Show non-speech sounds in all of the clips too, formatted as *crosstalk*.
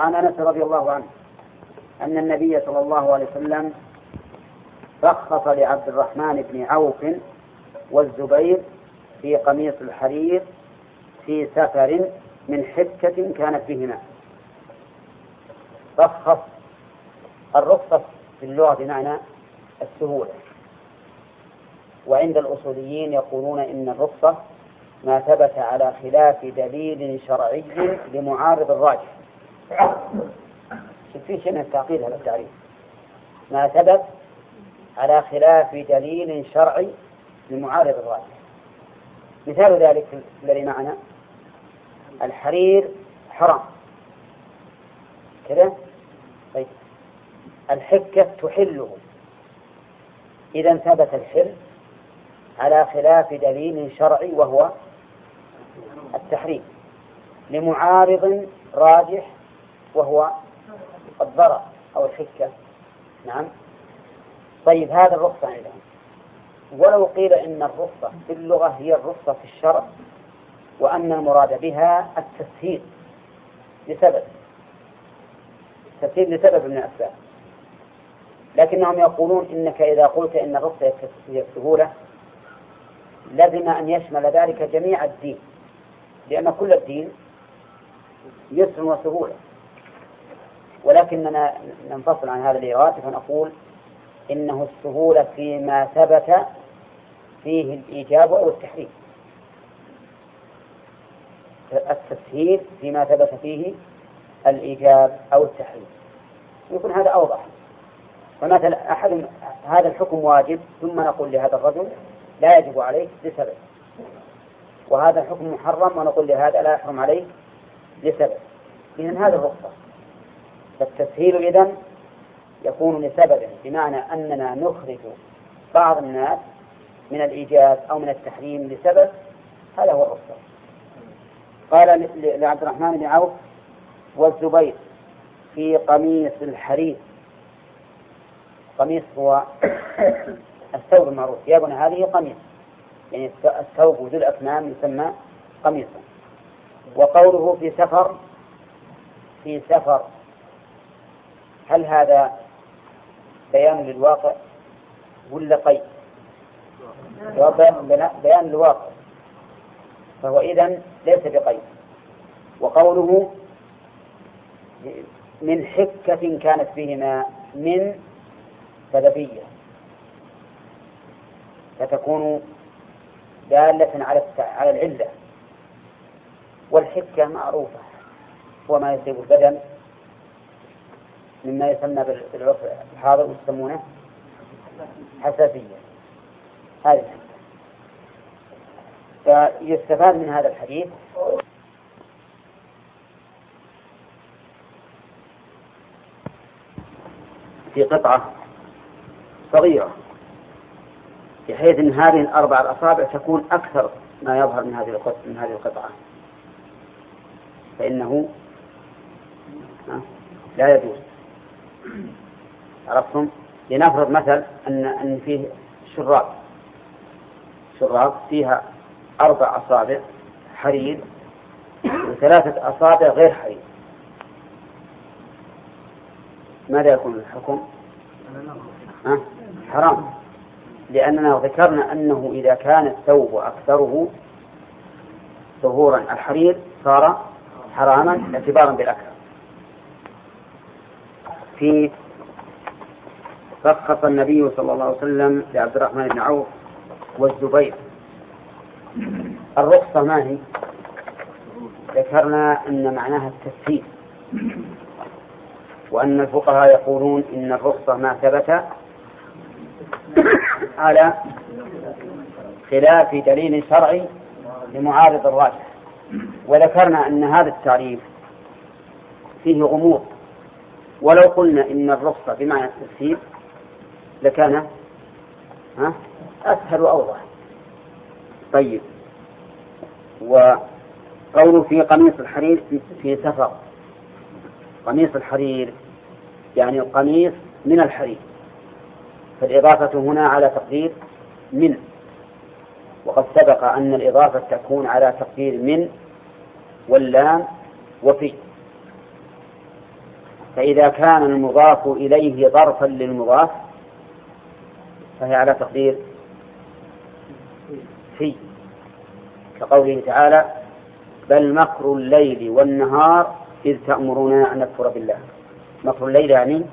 وعن أنس رضي الله عنه أن النبي صلى الله عليه وسلم رخص لعبد الرحمن بن عوف والزبير في قميص الحرير في سفر من حكة كانت بهما. رخص الرخصة في اللغة بمعنى السهولة. وعند الأصوليين يقولون إن الرخصة ما ثبت على خلاف دليل شرعي لمعارض الراجح. في شيء من التعقيد هذا التعريف. ما ثبت على خلاف دليل شرعي لمعارض الراجح. مثال ذلك الذي معنا الحرير حرام. كذا؟ طيب. الحكة تحله. إذا ثبت الحل على خلاف دليل شرعي وهو التحريم لمعارض راجح وهو الضرر أو الحكة. نعم. طيب هذا الرخصة عندهم. ولو قيل إن الرخصة في اللغة هي الرخصة في الشرع وأن المراد بها التسهيل لسبب التسهيل لسبب من الأسباب. لكنهم يقولون إنك إذا قلت إن الرخصة هي السهولة لزم أن يشمل ذلك جميع الدين لأن كل الدين يسر وسهولة. ولكننا ننفصل عن هذا الإيراد فنقول إنه السهولة فيما ثبت فيه الإيجاب أو التحريم. التسهيل فيما ثبت فيه الإيجاب أو التحريم. يكون هذا أوضح. فمثلا أحد هذا الحكم واجب ثم نقول لهذا الرجل لا يجب عليه لسبب. وهذا الحكم محرم ونقول لهذا لا يحرم عليه لسبب. إذن هذا الرخصة. فالتسهيل إذن يكون لسبب بمعنى أننا نخرج بعض الناس من الإيجاز أو من التحريم لسبب هذا هو الرخصة قال لعبد الرحمن بن عوف والزبير في قميص الحرير. قميص هو الثوب المعروف. ثيابنا هذه قميص يعني الثوب ذو الأكمام يسمى قميصا. وقوله في سفر في سفر هل هذا بيان للواقع ولا قيد؟ بيان للواقع. فهو إذن ليس بقيد وقوله من حكة كانت فيهما من سببية فتكون دالة على على العلة. والحكة معروفة. هو ما يصيب البدن مما يسمى بالعرف الحاضر يسمونه حساسية. هذه فيستفاد من هذا الحديث في قطعة صغيرة بحيث أن هذه الأربع الأصابع تكون أكثر ما يظهر من هذه القطعة من هذه القطعة. فإنه لا يجوز. *coughs* عرفتم؟ لنفرض مثل أن أن فيه شراب شراب فيها أربع أصابع حرير وثلاثة أصابع غير حرير. ماذا يكون الحكم؟ حرام. لأننا ذكرنا أنه إذا كان الثوب أكثره ظهورا الحرير صار حراما اعتبارا بالأكثر. في رخص النبي صلى الله عليه وسلم لعبد الرحمن بن عوف والزبير. الرخصة ما هي؟ ذكرنا أن معناها التسهيل وأن الفقهاء يقولون إن الرخصة ما ثبت على خلاف دليل شرعي لمعارض الراجح. وذكرنا أن هذا التعريف فيه غموض. ولو قلنا إن الرخصة بمعنى التسهيل لكان أسهل وأوضح. طيب. وقوله في قميص الحرير في سفر. قميص الحرير يعني القميص من الحرير. فالإضافة هنا على تقدير من. وقد سبق أن الإضافة تكون على تقدير من واللام وفي. فإذا كان المضاف إليه ظرفا للمضاف فهي على تقدير في كقوله تعالى بل مكر الليل والنهار إذ تأمرنا أن نكفر بالله. مكر الليل يعني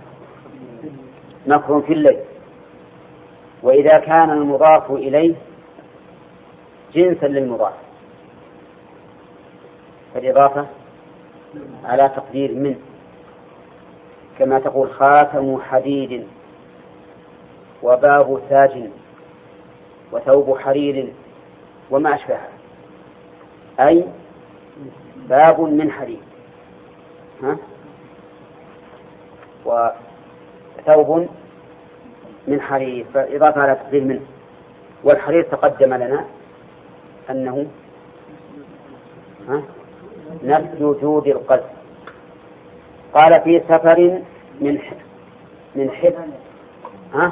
مكر في الليل. وإذا كان المضاف إليه جنسا للمضاف فالإضافة على تقدير من. كما تقول خاتم حديد وباب تاج وثوب حرير وما أشبهها أي باب من حديد. ها؟ وثوب من حرير. فإضافة على تقدير منه. والحرير تقدم لنا أنه ها؟ نفي وجود القلب قال في سفر من ح... من حب. ها؟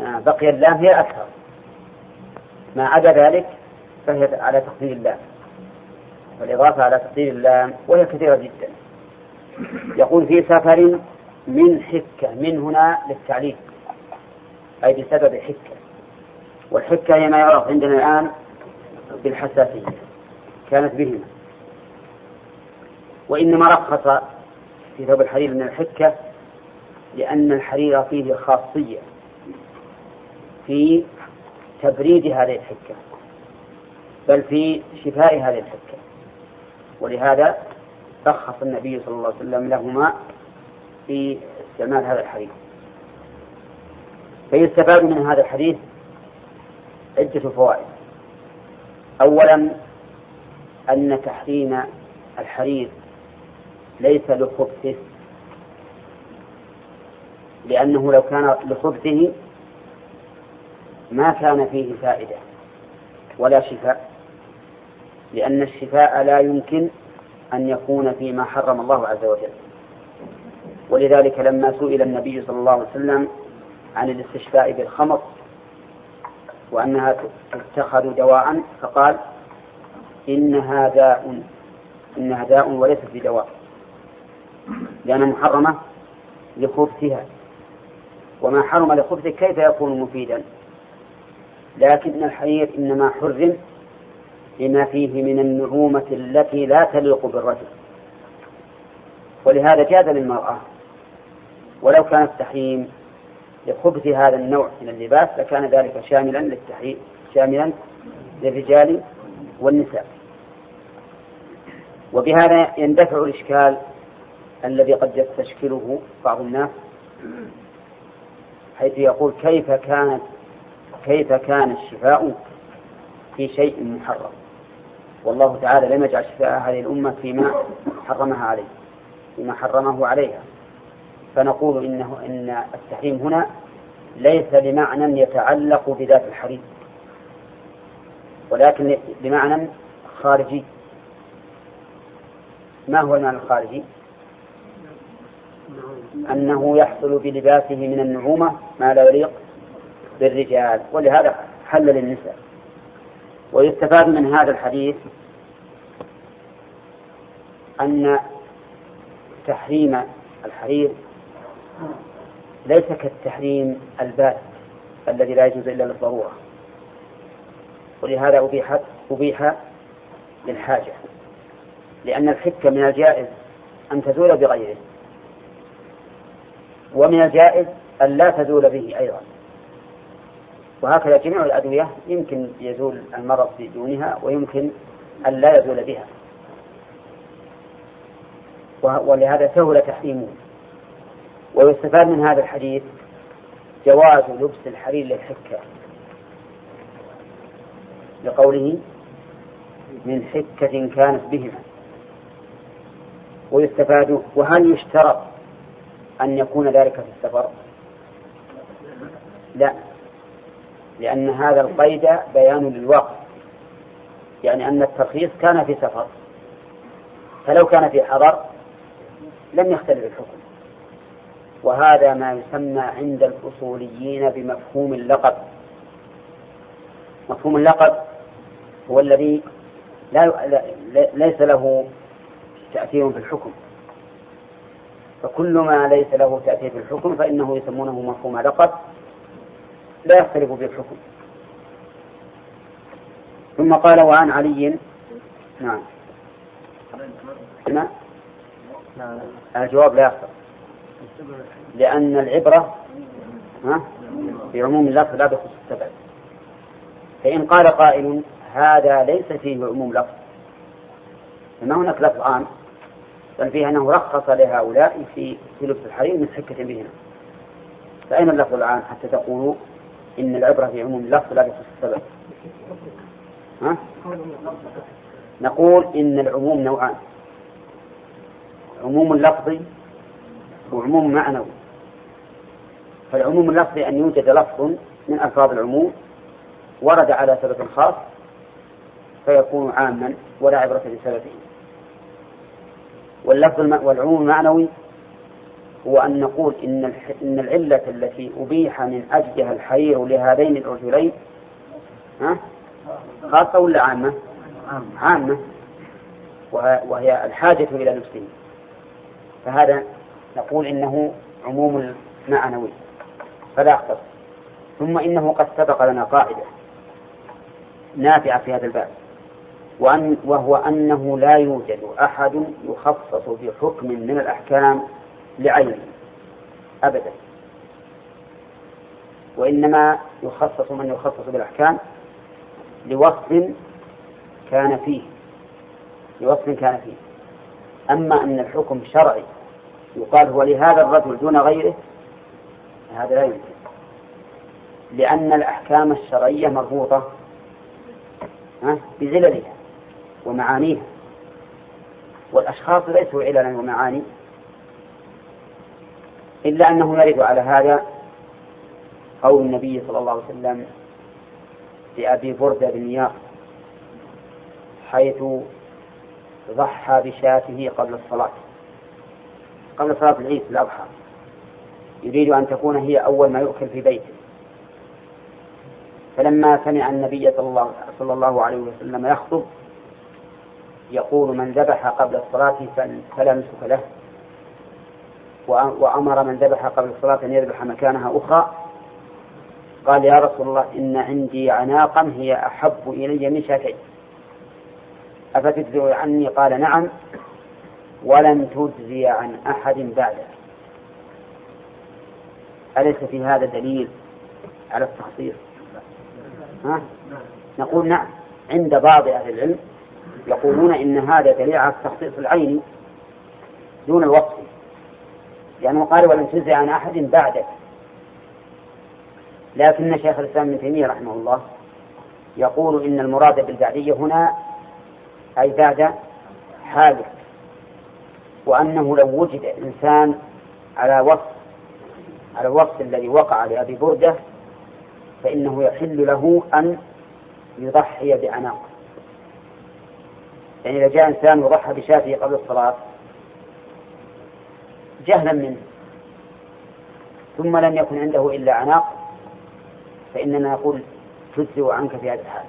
آه بقي اللام هي أكثر. ما عدا ذلك فهي على تقدير اللام. والإضافة على تقدير اللام وهي كثيرة جدا. يقول في سفر من حكة من هنا للتعليق أي بسبب حكة. والحكة هي ما يعرف عندنا الآن بالحساسية. كانت بهما. وإنما رخص في ثوب الحرير من الحكة لأن الحرير فيه خاصية في تبريد هذه الحكة بل في شفاء هذه الحكة. ولهذا رخص النبي صلى الله عليه وسلم لهما في استعمال هذا الحديث فيستفاد من هذا الحديث عدة فوائد. أولا أن تحريم الحرير ليس لخبثه. لأنه لو كان لخبثه ما كان فيه فائدة ولا شفاء. لأن الشفاء لا يمكن أن يكون فيما حرم الله عز وجل. ولذلك لما سئل النبي صلى الله عليه وسلم عن الاستشفاء بالخمر وأنها تتخذ دواء فقال إنها داء إنها داء وليست بدواء. لأنها محرمة لخبثها. وما حرم لخبثه كيف يكون مفيدا؟ لكن الحرير إنما حرم لما فيه من النعومة التي لا تليق بالرجل. ولهذا جاز للمرأة ولو كان التحريم لخبث هذا النوع من اللباس لكان ذلك شاملا للتحريم شاملا للرجال والنساء. وبهذا يندفع الإشكال الذي قد يستشكله بعض الناس حيث يقول كيف كانت كيف كان الشفاء في شيء محرم؟ والله تعالى لم يجعل شفاء هذه الأمة فيما حرمها عليه فيما حرمه عليها. فنقول إنه إن التحريم هنا ليس بمعنى يتعلق بذات الحريم ولكن بمعنى خارجي. ما هو المعنى الخارجي؟ أنه يحصل بلباسه من النعومة ما لا يليق بالرجال ولهذا حل للنساء. ويستفاد من هذا الحديث أن تحريم الحرير ليس كالتحريم البات الذي لا يجوز إلا للضرورة. ولهذا أبيحت أبيح للحاجة لأن الحكة من الجائز أن تزول بغيره. ومن الجائز أن لا تزول به أيضا. وهكذا جميع الأدوية يمكن يزول المرض بدونها ويمكن أن لا يزول بها. ولهذا سهل تحريمه. ويستفاد من هذا الحديث جواز لبس الحرير للحكة. لقوله من حكة كانت بهما. ويستفاد وهل يشترط أن يكون ذلك في السفر؟ لا. لأن هذا القيد بيان للواقع. يعني أن الترخيص كان في سفر. فلو كان في حضر لم يختلف الحكم. وهذا ما يسمى عند الأصوليين بمفهوم اللقب. مفهوم اللقب هو الذي لا ليس له تأثير في الحكم. فكل ما ليس له تأثير في الحكم فإنه يسمونه مفهوم لقب لا يختلف في الحكم. ثم قال وعن علي نعم. نعم. الجواب لا يخطر. لأن العبرة ها بعموم اللفظ لا بخصوص السبب. فإن قال قائل هذا ليس فيه عموم لفظ. فما هناك لفظ عام بل فيه أنه رخص لهؤلاء في في لبس الحرير من حكة بهما. فأين اللفظ العام حتى تقولوا إن العبرة في عموم اللفظ لا بخصوص السبب؟ ها؟ نقول إن العموم نوعان. عموم لفظي وعموم معنوي. فالعموم اللفظي أن يوجد لفظ من ألفاظ العموم ورد على سبب خاص فيكون عاما ولا عبرة بسببه واللفظ والعموم المعنوي هو أن نقول إن إن العلة التي أبيح من أجلها الحرير لهذين الرجلين ها؟ خاصة ولا عامة؟ عامة. وهي الحاجة إلى نفسه فهذا نقول إنه عموم معنوي فلا يختص ثم إنه قد سبق لنا قاعدة نافعة في هذا الباب. وأن وهو أنه لا يوجد أحد يخصص بحكم من الأحكام لعينه أبدا. وإنما يخصص من يخصص بالأحكام لوصف كان فيه. لوصف كان فيه. أما أن الحكم شرعي يقال هو لهذا الرجل دون غيره هذا لا يمكن. لأن الأحكام الشرعية مربوطة بزللها. ومعانيها والأشخاص ليسوا عللا ومعاني إلا أنه يرد على هذا قول النبي صلى الله عليه وسلم لأبي بردة بن ياق حيث ضحى بشاته قبل الصلاة قبل صلاة العيد الأضحى. يريد أن تكون هي أول ما يؤكل في بيته. فلما سمع النبي صلى الله, صلى الله عليه وسلم يخطب يقول من ذبح قبل الصلاة فلا نسك له. وأمر من ذبح قبل الصلاة أن يذبح مكانها أخرى. قال يا رسول الله إن عندي عناقا هي أحب إلي من شاتين. أفتجزي عني؟ قال نعم. ولن تجزي عن أحد بعده أليس في هذا دليل على التخصيص؟ ها؟ نقول نعم. عند بعض أهل العلم يقولون إن هذا دليل على التخصيص العيني دون الوصف. لأنه قال ولن تجزي عن أحد بعدك. لكن شيخ الإسلام ابن تيمية رحمه الله يقول إن المراد بالبعدية هنا أي بعد حادث وأنه لو وجد إنسان على وصف على الوصف الذي وقع لأبي بردة فإنه يحل له أن يضحي بعناق يعني إذا جاء إنسان وضحى بشاته قبل الصلاة جهلا منه ثم لم يكن عنده إلا عناق فإننا نقول تجزئ عنك في هذا الحال.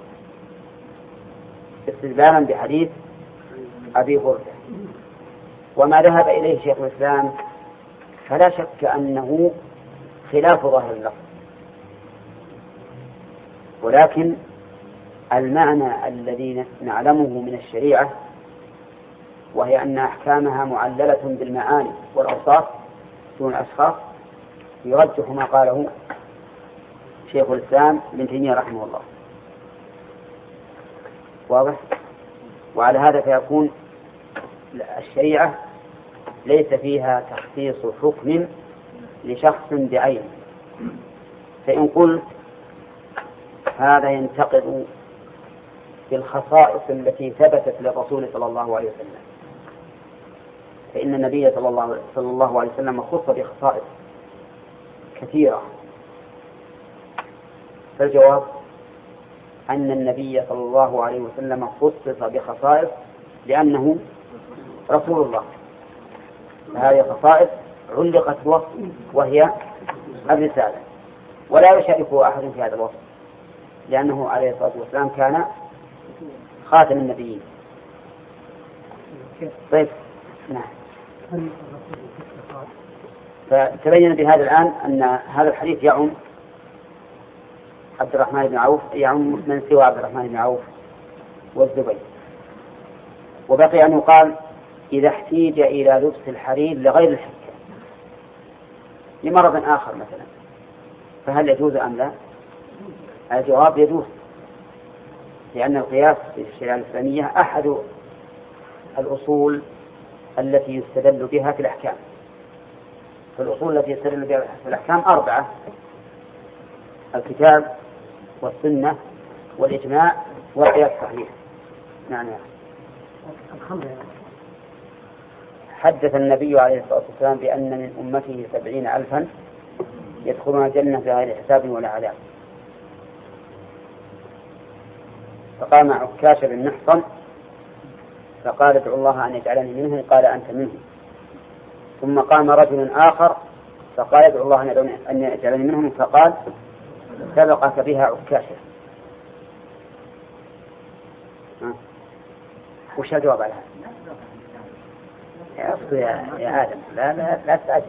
استدلالا بحديث أبي هريرة وما ذهب إليه شيخ الإسلام فلا شك أنه خلاف ظاهر اللفظ. ولكن المعنى الذي نعلمه من الشريعة وهي أن أحكامها معللة بالمعاني والأوصاف دون الأشخاص يرجح ما قاله شيخ الإسلام ابن تيمية رحمه الله. واضح؟ وعلى هذا فيكون الشريعة ليس فيها تخصيص حكم لشخص بعينه فإن قلت هذا ينتقض بالخصائص التي ثبتت للرسول صلى الله عليه وسلم. فإن النبي صلى الله صلى الله عليه وسلم خص بخصائص كثيرة. فالجواب أن النبي صلى الله عليه وسلم خصص بخصائص لأنه رسول الله. هذه خصائص علقت وصف وهي الرسالة. ولا يشاركه أحد في هذا الوصف لأنه عليه الصلاة والسلام كان خاتم النبيين. طيب. نعم. فتبين بهذا الآن أن هذا الحديث يعم عبد الرحمن بن عوف يعم من سوى عبد الرحمن بن عوف والزبير. وبقي أن يقال إذا احتيج إلى لبس الحرير لغير الحكة لمرض آخر مثلا. فهل يجوز أم لا؟ الجواب يجوز. لأن القياس في الشريعة الإسلامية أحد الأصول التي يستدل بها في الأحكام. فالأصول التي يستدل بها في الأحكام أربعة الكتاب والسنة والإجماع والقياس الصحيح. نعم. حدث النبي عليه الصلاة والسلام بأن من أمته سبعين ألفا يدخلون الجنة بغير حساب ولا عذاب. فقام عكاش بن محصن فقال ادعو الله أن يجعلني منهم قال أنت منهم ثم قام رجل آخر فقال ادعو الله أن يجعلني منهم فقال سبقك بها عكاشة وش الجواب على هذا؟ يا يا, يا آدم لا لا لا تستعجل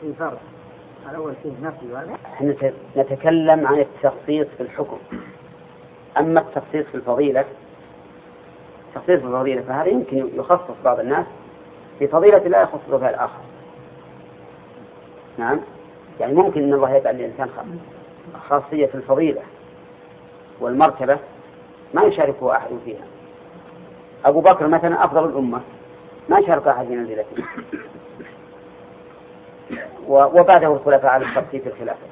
في فرق الأول فيه نفي إحنا نتكلم عن التخصيص في الحكم. أما التخصيص في الفضيلة التخصيص في الفضيلة فهذا يمكن يخصص بعض الناس؟ في فضيلة لا يخصص بها الآخر. نعم؟ يعني ممكن أن الله يجعل للإنسان خاصية في الفضيلة والمرتبة ما يشاركه أحد فيها. أبو بكر مثلا أفضل الأمة ما شارك أحد في منزلته. وبعده الخلفاء على الترتيب في الخلافة.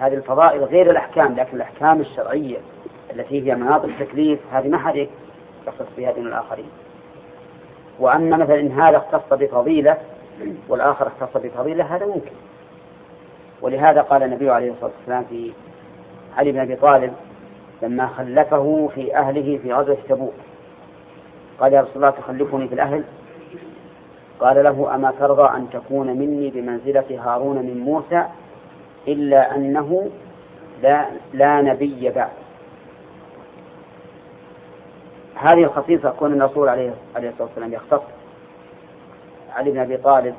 هذه الفضائل غير الأحكام لكن الأحكام الشرعية التي هي مناط التكليف هذه ما حد يختص بها دون الآخرين. وأما مثلا إن هذا اختص بفضيلة والآخر اختص بفضيلة هذا ممكن. ولهذا قال النبي عليه الصلاة والسلام في علي بن أبي طالب لما خلفه في أهله في غزوة تبوك قال يا رسول الله تخلفني في الأهل؟ قال له أما ترضى أن تكون مني بمنزلة هارون من موسى إلا أنه لا, لا نبي بعد. هذه الخصيصة كون الرسول عليه عليه الصلاة والسلام يختص علي بن أبي طالب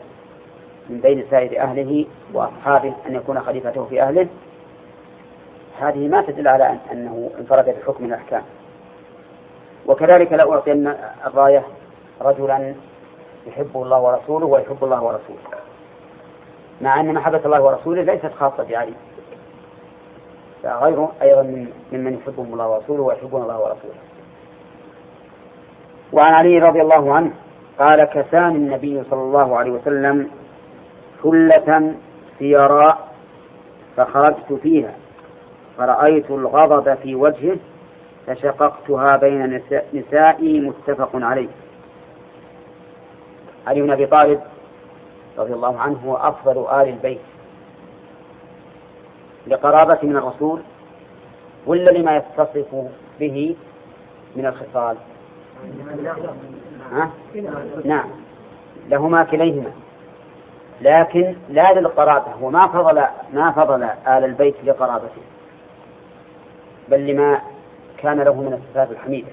من بين سائر أهله وأصحابه أن يكون خليفته في أهله هذه ما تدل على أنه انفرد بحكم الأحكام. وكذلك لو أعطي الراية رجلا يحبه الله ورسوله ويحب الله ورسوله. مع أن محبة الله ورسوله ليست خاصة بعلي. فغيره أيضا من ممن يحبهم الله ورسوله ويحبون الله ورسوله. وعن علي رضي الله عنه قال كساني النبي صلى الله عليه وسلم حلة سيراء فخرجت فيها. فرأيت الغضب في وجهه فشققتها بين نسائي متفق عليه. علي بن أبي طالب رضي الله عنه هو أفضل آل البيت. لقرابة من الرسول ولا لما يتصف به من الخصال؟ ها؟ نعم. لهما كليهما. لكن لا للقرابة وما فضل ما فضل آل البيت لقرابته. بل لما كان له من الصفات الحميدة.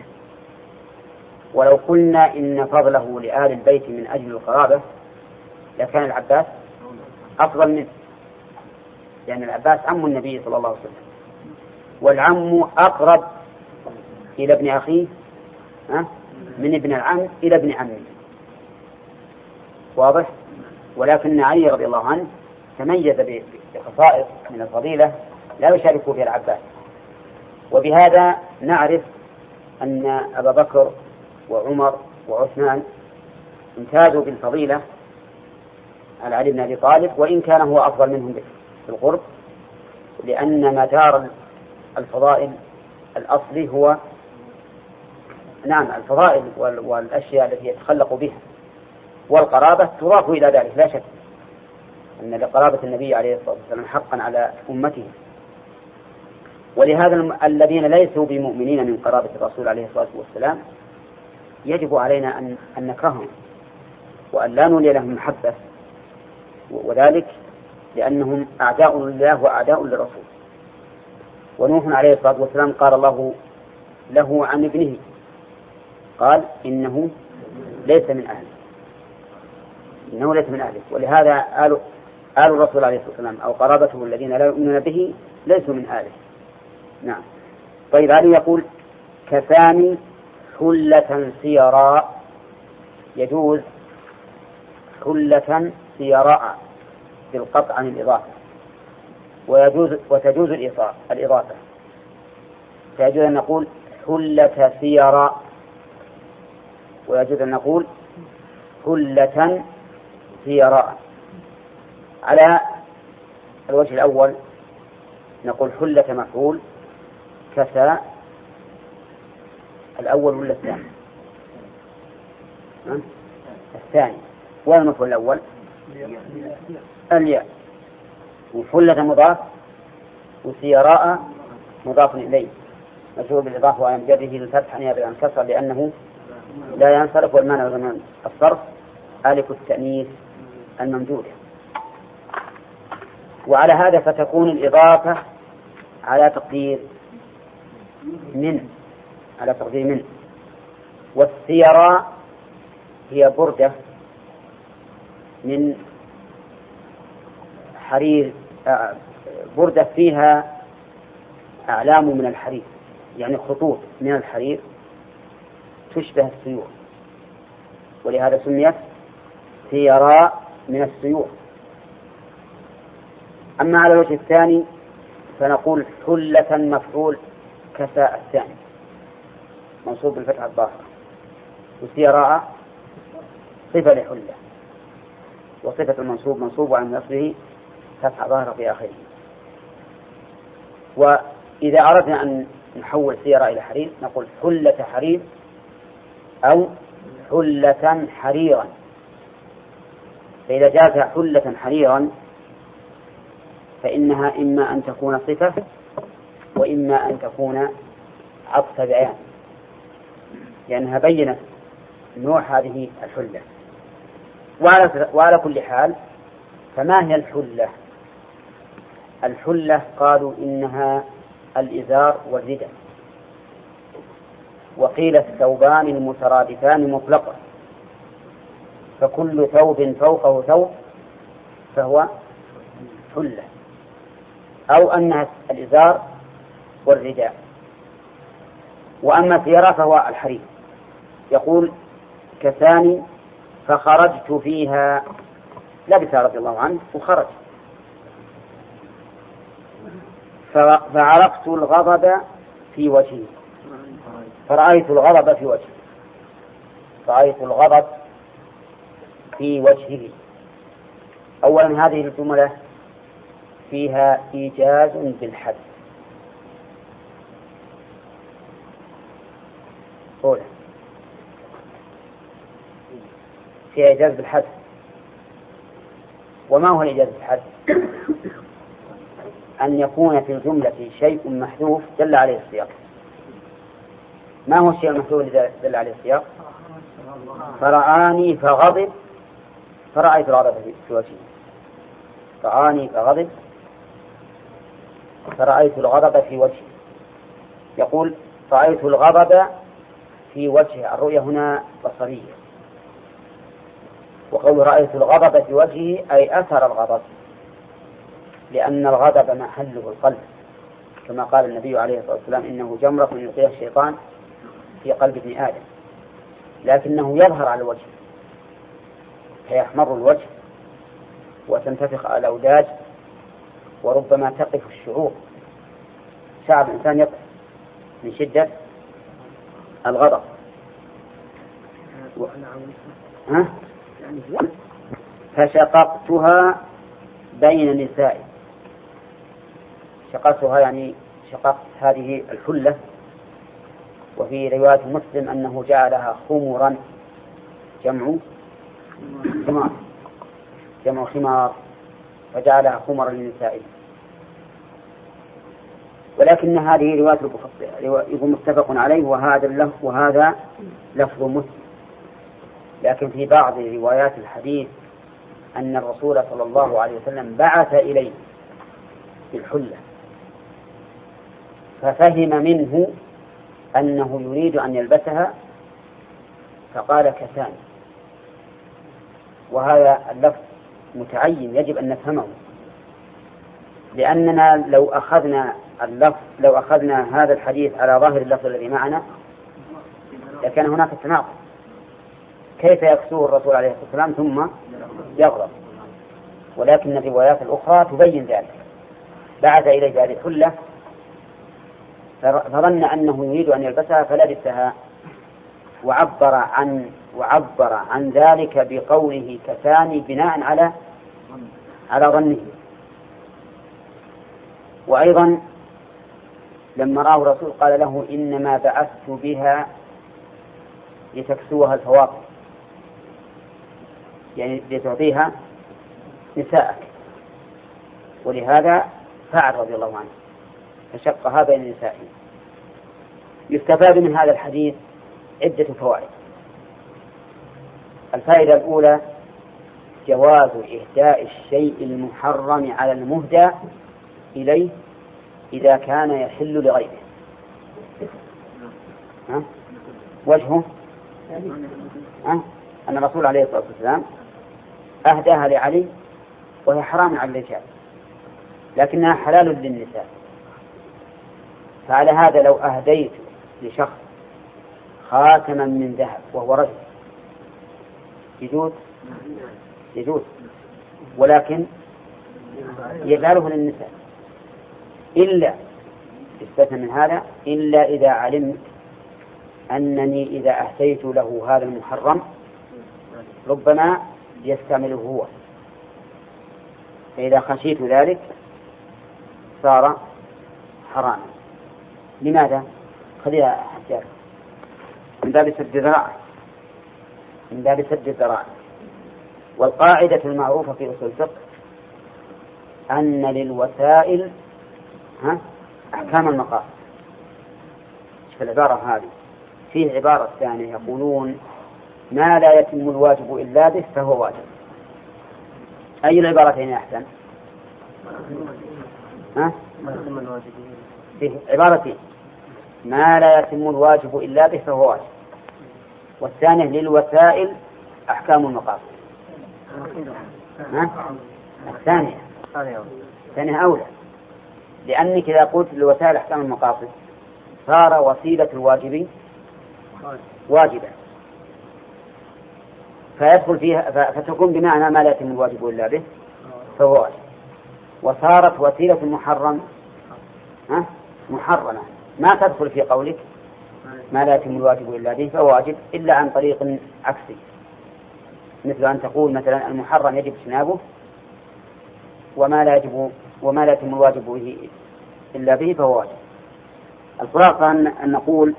ولو قلنا إن فضله لآل البيت من أجل القرابة لكان العباس أفضل منه. لأن العباس عم النبي صلى الله عليه وسلم. والعم أقرب إلى ابن أخيه من ابن العم إلى ابن عمه. واضح؟ ولكن علي رضي الله عنه تميز بخصائص من الفضيلة لا يشارك فيها العباس. وبهذا نعرف أن أبا بكر وعمر وعثمان امتازوا بالفضيلة على علي بن أبي طالب وإن كان هو أفضل منهم في القرب لأن مدار الفضائل الأصلي هو نعم الفضائل والأشياء التي يتخلق بها والقرابة تضاف إلى ذلك لا شك أن لقرابة النبي عليه الصلاة والسلام حقا على أمته. ولهذا الذين ليسوا بمؤمنين من قرابة الرسول عليه الصلاة والسلام يجب علينا أن أن نكرههم وأن لا نولي لهم محبة وذلك لأنهم أعداء لله وأعداء للرسول. ونوح عليه الصلاة والسلام قال الله له عن ابنه قال إنه ليس من أهله. إنه ليس من أهله. ولهذا آل آل الرسول عليه الصلاة والسلام أو قرابته الذين لا يؤمنون به ليسوا من آله. نعم. طيب علي يقول كثاني حلة سيراء يجوز حلة سيراء بالقطع عن الإضافة. ويجوز وتجوز الإضافة. فيجوز أن نقول حلة سيراء. ويجوز أن نقول حلة سيراء. على الوجه الأول نقول حلة مفعول كسى الأول ولا الثاني؟ الثاني. وين المفعول الأول؟ الياء. وحلة مضاف وسيراء مضاف إليه. مجرور بالإضافة وعلى مجره للفتح نيابة عن كسر لأنه لا ينصرف والمانع من الصرف ألف التأنيث الممدودة وعلى هذا فتكون الإضافة على تقدير من على تقدير من. والسيراء هي بردة من حرير آه، بردة فيها أعلام من الحرير يعني خطوط من الحرير تشبه السيور ولهذا سميت سيراء من السيور أما على الوجه الثاني فنقول حلة مفعول كساء الثاني منصوب بالفتحة الظاهرة وسيراء صفة لحلة. وصفة المنصوب منصوب وعلامة نصبه فتحة ظاهرة في آخره. وإذا أردنا أن نحول سيارة إلى حرير نقول حلة حرير أو حلة حريرا. فإذا جاءت حلة حريرا فإنها إما أن تكون صفة وإما أن تكون عطف بيان لأنها بينت نوع هذه الحلة. وعلى, وعلى كل حال فما هي الحلة؟ الحلة قالوا إنها الإزار والرداء وقيل الثوبان المترادفان مطلقا. فكل ثوب فوقه ثوب فهو حلة. أو أنها الإزار والرداء وأما الثيرة فهو الحرير. يقول كثاني فخرجت فيها. لبث رضي الله عنه وخرج. فعرفت الغضب في وجهه فرأيت الغضب في وجهه رأيت الغضب في وجهه أولا هذه الجملة فيها إيجاز بالحد. أولى فيها إيجاز بالحد. وما هو الإيجاز بالحد؟ أن يكون في الجملة شيء محذوف دل عليه السياق. ما هو الشيء المحذوف الذي دل عليه السياق؟ فرآني فغضب. فرأيت الغضب في وجهه رآني فغضب. فرأيت الغضب في وجهه يقول رأيت الغضب في وجهه الرؤية هنا بصرية. وقول رأيت الغضب في وجهه أي أثر الغضب. لأن الغضب محله القلب. كما قال النبي عليه الصلاة والسلام إنه جمرة يلقيها الشيطان في قلب ابن آدم. لكنه يظهر على الوجه. فيحمر الوجه وتنتفخ الأوداج وربما تقف الشعور. شعر الإنسان يقف من شدة الغضب. و... ها؟ فشققتها بين نسائي. شققتها يعني شققت هذه الحلة وفي رواية مسلم أنه جعلها خمرا جمع خمار جمع خمار فجعلها خمرا للنساء ولكن هذه رواية يقول متفق عليه وهذا اللفظ وهذا لفظ مسلم. لكن في بعض روايات الحديث أن الرسول صلى الله عليه وسلم بعث إليه بالحلة ففهم منه أنه يريد أن يلبسها فقال كساني وهذا اللفظ متعين يجب أن نفهمه لأننا لو أخذنا اللفظ لو أخذنا هذا الحديث على ظاهر اللفظ الذي معنا لكان هناك تناقض. كيف يكسوه الرسول عليه الصلاة والسلام ثم يغضب ولكن الروايات الأخرى تبين ذلك. بعث إليه هذه الحلة فظن أنه يريد أن يلبسها فلبسها وعبر عن وعبر عن ذلك بقوله كفاني بناء على على ظنه. وأيضا لما رآه الرسول قال له إنما بعثت بها لتكسوها الفواقع يعني لتعطيها نساءك. ولهذا فعل رضي الله عنه فشقها بين نسائه يستفاد من هذا الحديث عدة فوائد. الفائدة الأولى جواز إهداء الشيء المحرم على المهدى إليه إذا كان يحل لغيره. ها؟ وجهه؟ ها؟ أن الرسول عليه الصلاة والسلام أهداها لعلي وهي حرام على الرجال لكنها حلال للنساء. فعلى هذا لو أهديت لشخص خاتما من ذهب وهو رجل يجوز؟ يجوز. ولكن يجعله للنساء. إلا استثنى من هذا إلا إذا علمت أنني إذا أهديت له هذا المحرم ربما يستعمله هو. فإذا خشيت ذلك صار حراما. لماذا؟ خليها حجاج من باب سد الذرائع من باب سد الذرائع والقاعدة المعروفة في أصول الفقه أن للوسائل ها أحكام المقاصد. في العبارة هذه فيه عبارة ثانية يقولون ما لا يتم الواجب إلا به فهو واجب. أي العبارتين أحسن؟ ها؟ عبارتين ما لا يتم الواجب إلا به فهو واجب. والثانية للوسائل أحكام المقاصد؟ الثانية. الثانية أولى. لأنك إذا قلت لوسائل أحكام المقاصد صار وسيلة الواجب واجبة. فيدخل فيها فتكون بمعنى ما لا يتم الواجب إلا به فهو واجب. وصارت وسيلة المحرم ها؟ محرمة. ما تدخل في قولك ما لا يتم الواجب إلا به فهو واجب إلا عن طريق عكسي. مثل أن تقول مثلا المحرم يجب اجتنابه وما لا يجب وما لا يتم الواجب به إلا به فهو واجب. الخلاصة أن نقول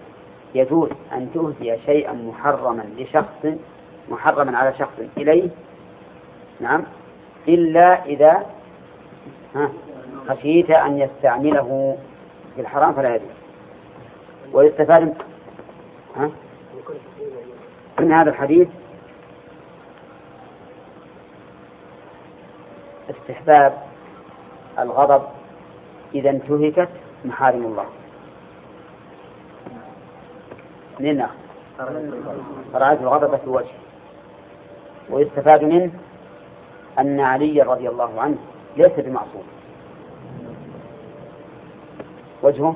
يجوز أن تهدي شيئا محرما لشخص محرما على شخص إليه نعم إلا إذا خشيت أن يستعمله في الحرام فلا يجوز ويستفاد ها؟ من هذا الحديث استحباب الغضب إذا انتهكت محارم الله من ناخذ رأيت الغضب في الوجه ويستفاد منه أن علي رضي الله عنه ليس بمعصوم. وجهه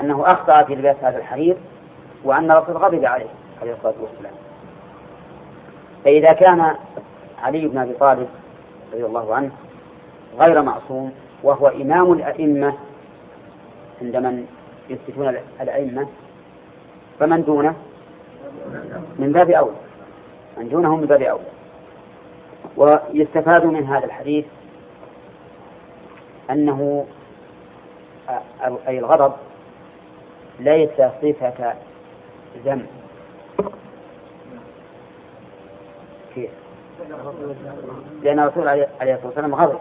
أنه أخطأ في لباس هذا الحرير وأن الرسول غضب عليه عليه الصلاة والسلام. فإذا كان علي بن أبي طالب رضي الله عنه غير معصوم وهو إمام الأئمة عند من يثبتون الأئمة فمن دونه؟ من باب أولى من دونه من باب أولى ويستفاد من هذا الحديث أنه أي الغضب ليس صفة ذم. كيف؟ لأن الرسول عليه الصلاة والسلام غضب.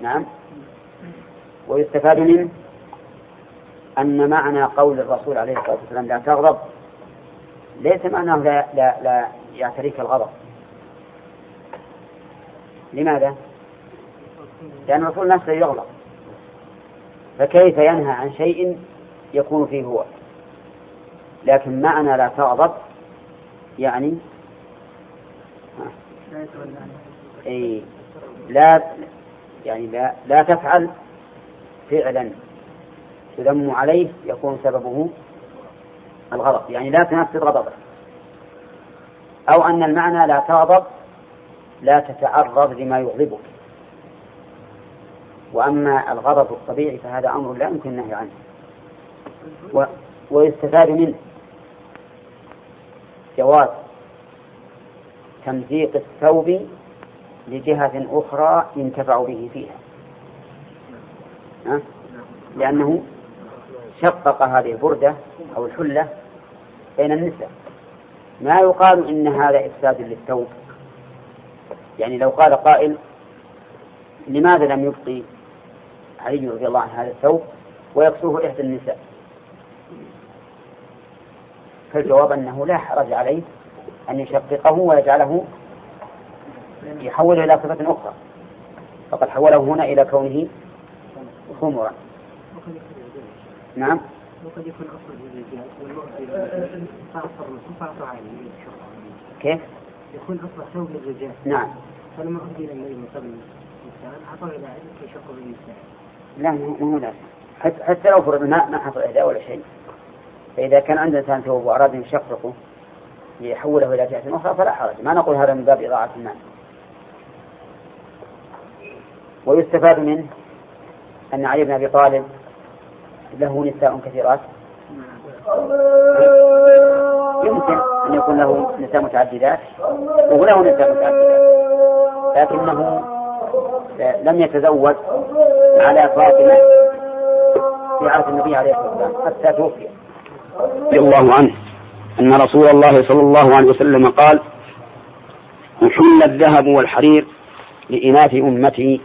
نعم. ويستفاد منه أن معنى قول الرسول عليه الصلاة والسلام لا تغضب ليس معناه لا, لا, لا يعتريك الغضب. لماذا؟ لأن الرسول نفسه يغضب فكيف ينهى عن شيء يكون فيه هو؟ لكن معنى لا تغضب يعني أي لا يعني لا لا تفعل فعلا تذم عليه يكون سببه الغضب يعني لا تنفذ غضبه أو أن المعنى لا تغضب لا تتعرض لما يغضبك. وأما الغضب الطبيعي فهذا أمر لا يمكن النهي عنه. و... ويستفاد منه. جواز تمزيق الثوب لجهة أخرى ينتفع به فيها. لأنه شقق هذه البردة أو الحلة بين النساء. ما يقال إن هذا إفساد للثوب. يعني لو قال قائل لماذا لم يبقي علي رضي الله عنه هذا الثوب ويكسوه إحدى النساء؟ فالجواب أنه لا حرج عليه أن يشققه ويجعله يحوله إلى صفة أخرى. فقد حوله هنا إلى كونه خمرا. نعم. وقد يكون أصل للرجال كيف؟ يكون أصل ثوب للرجال. نعم. فلما أهدي إلى النبي من قبل النساء أعطاه إلى علم كي يشق بالنساء لا ما هو لازم حتى لو فرض ما حصل إهداء ولا شيء. فإذا كان عند إنسان ثوب وأراد أن يشققه ليحوله إلى جهة أخرى فلا حرج. ما نقول هذا من باب إضاعة المال. ويستفاد منه أن علي بن أبي طالب له نساء كثيرات. يمكن أن يكون له نساء متعددات وله نساء متعددات. لكنه لم يتزوج على فاطمة في عهد النبي عليه الصلاة والسلام حتى توفي. رضي الله عنه أن رسول الله صلى الله عليه وسلم قال أحل الذهب والحرير لإناث أمتي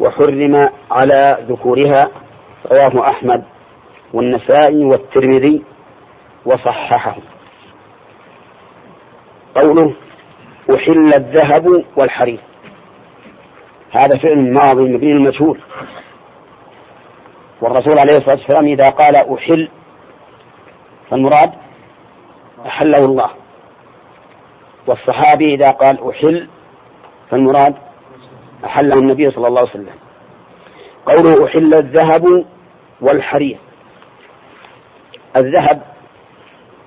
وحرم على ذكورها. رواه أحمد. والنسائي والترمذي وصححه. قوله أحل الذهب والحرير. هذا فعل ماضي مبني المجهول والرسول عليه الصلاة والسلام إذا قال أحل فالمراد أحله الله. والصحابي إذا قال أحل فالمراد أحله النبي صلى الله عليه وسلم. قوله أحل الذهب والحرير. الذهب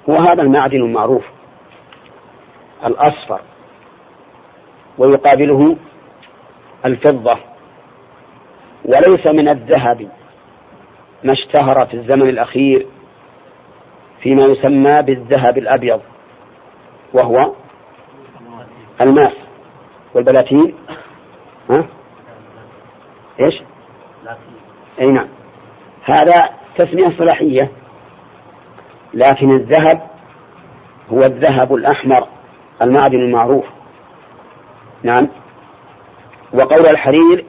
هو هذا المعدن المعروف الأصفر ويقابله الفضة وليس من الذهب ما اشتهر في الزمن الأخير فيما يسمى بالذهب الأبيض وهو الماس والبلاتين ها؟ إيش؟ أي نعم هذا تسمية صلاحية لكن الذهب هو الذهب الأحمر المعدن المعروف. نعم. وقول الحرير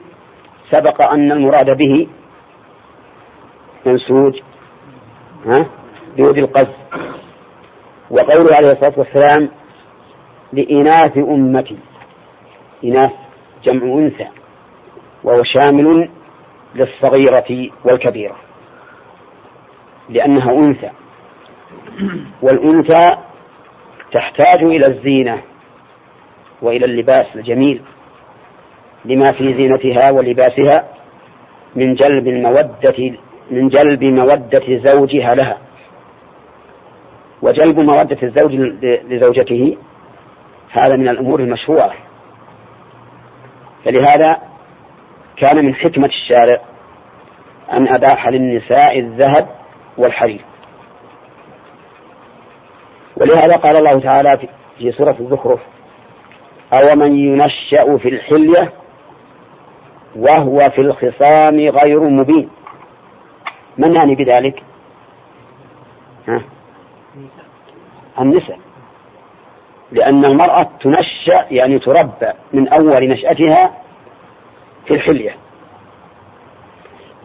سبق أن المراد به منسوج ها بيد القز وقوله عليه الصلاة والسلام لإناث أمتي إناث جمع أنثى وهو شامل للصغيرة والكبيرة لأنها أنثى. والأنثى تحتاج إلى الزينة وإلى اللباس الجميل لما في زينتها ولباسها من جلب المودة من جلب مودة زوجها لها. وجلب مودة الزوج لزوجته هذا من الأمور المشروعة. فلهذا كان من حكمة الشارع أن أباح للنساء الذهب والحرير. ولهذا قال الله تعالى في سورة الزخرف أو من ينشأ في الحلية وهو في الخصام غير مبين؟ من يعني بذلك؟ ها؟ النساء. لأن المرأة تنشأ يعني تربى من أول نشأتها في الحلية.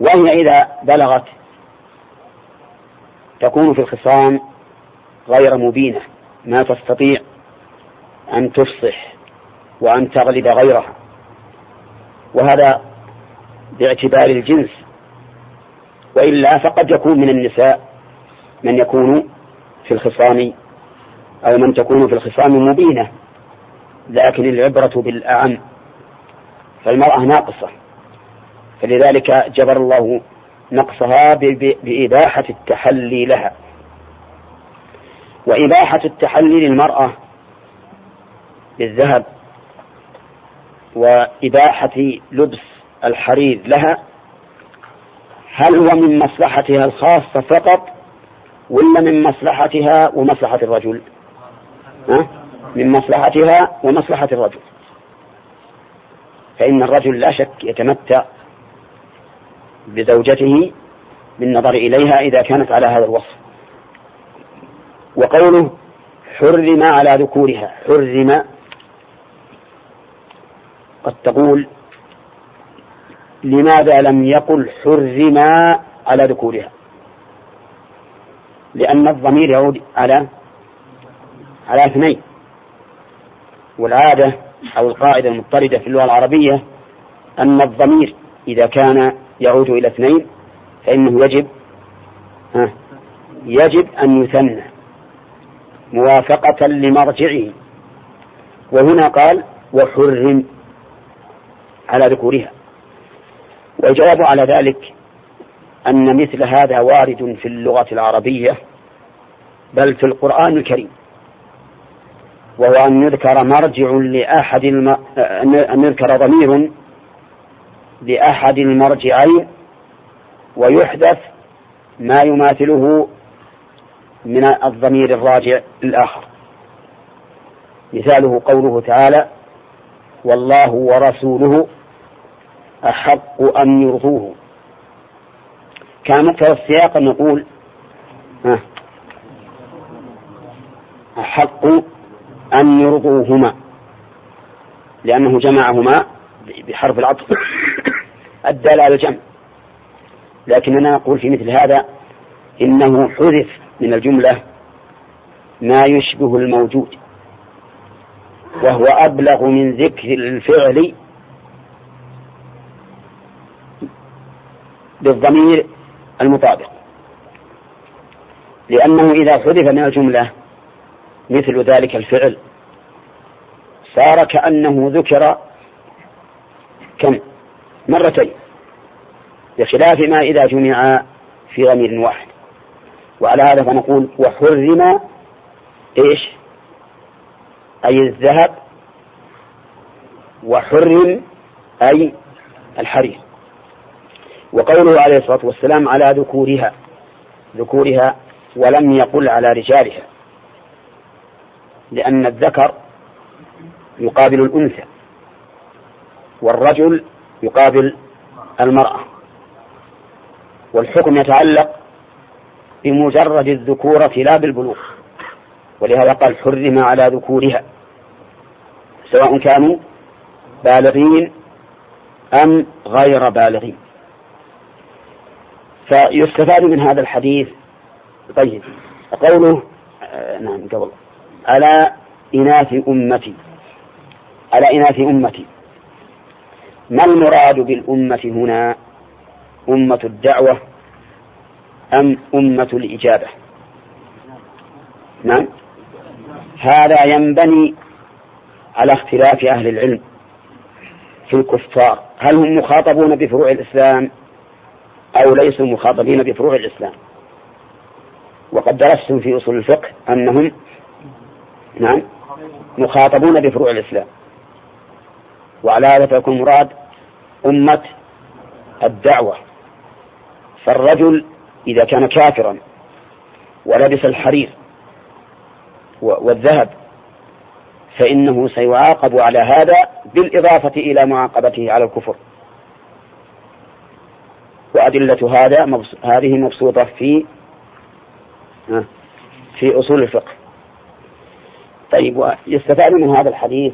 وهي إذا بلغت تكون في الخصام غير مبينة. ما تستطيع أن تفصح وأن تغلب غيرها. وهذا باعتبار الجنس. وإلا فقد يكون من النساء من يكون في الخصام أو من تكون في الخصام مبينة. لكن العبرة بالأعم فالمرأة ناقصة. فلذلك جبر الله نقصها بإباحة التحلي لها. وإباحة التحلي للمرأة بالذهب وإباحة لبس الحرير لها هل هو من مصلحتها الخاصة فقط ولا من مصلحتها ومصلحة الرجل؟ ها؟ من مصلحتها ومصلحة الرجل. فإن الرجل لا شك يتمتع بزوجته بالنظر إليها إذا كانت على هذا الوصف. وقوله حرم على ذكورها حرم. قد تقول لماذا لم يقل حرم على ذكورها؟ لأن الضمير يعود على على اثنين. والعادة أو القاعدة المضطردة في اللغة العربية أن الضمير إذا كان يعود إلى اثنين فإنه يجب ها يجب أن يثنى. موافقة لمرجعه. وهنا قال وحرم على ذكورها. والجواب على ذلك أن مثل هذا وارد في اللغة العربية بل في القرآن الكريم. وهو أن يذكر مرجع لأحد الم... أن يذكر ضمير لأحد المرجعين ويحدث ما يماثله من الضمير الراجع الآخر. مثاله قوله تعالى والله ورسوله أحق أن يرضوه. كان مقتضى السياق أن نقول أحق أن يرضوهما. لأنه جمعهما بحرف العطف *coughs* الدال على الجمع. لكننا نقول في مثل هذا إنه حذف من الجملة ما يشبه الموجود وهو أبلغ من ذكر الفعل بالضمير المطابق. لأنه إذا حذف من الجملة مثل ذلك الفعل صار كأنه ذكر كم؟ مرتين بخلاف ما إذا جمع في ضمير واحد. وعلى هذا فنقول وحرم إيش؟ أي الذهب وحرم أي الحرير. وقوله عليه الصلاة والسلام على ذكورها ذكورها ولم يقل على رجالها لأن الذكر يقابل الأنثى والرجل يقابل المرأة والحكم يتعلق بمجرد الذكورة لا بالبلوغ ولهذا قال حرم على ذكورها. سواء كانوا بالغين أم غير بالغين. فيستفاد من هذا الحديث. طيب قوله آه نعم قبل. على إناث أمتي. على إناث أمتي. ما المراد بالأمة هنا؟ أمة الدعوة أم أمة الإجابة؟ نعم. هذا ينبني على اختلاف أهل العلم في الكفار. هل هم مخاطبون بفروع الإسلام أو ليسوا مخاطبين بفروع الإسلام؟ وقد درستم في أصول الفقه أنهم نعم مخاطبون بفروع الإسلام. وعلى هذا فيكون مراد أمة الدعوة. فالرجل إذا كان كافرا ولبس الحرير والذهب فإنه سيعاقب على هذا بالإضافة إلى معاقبته على الكفر. وأدلة هذا هذه مبسوطة في في أصول الفقه. طيب ويستفاد من هذا الحديث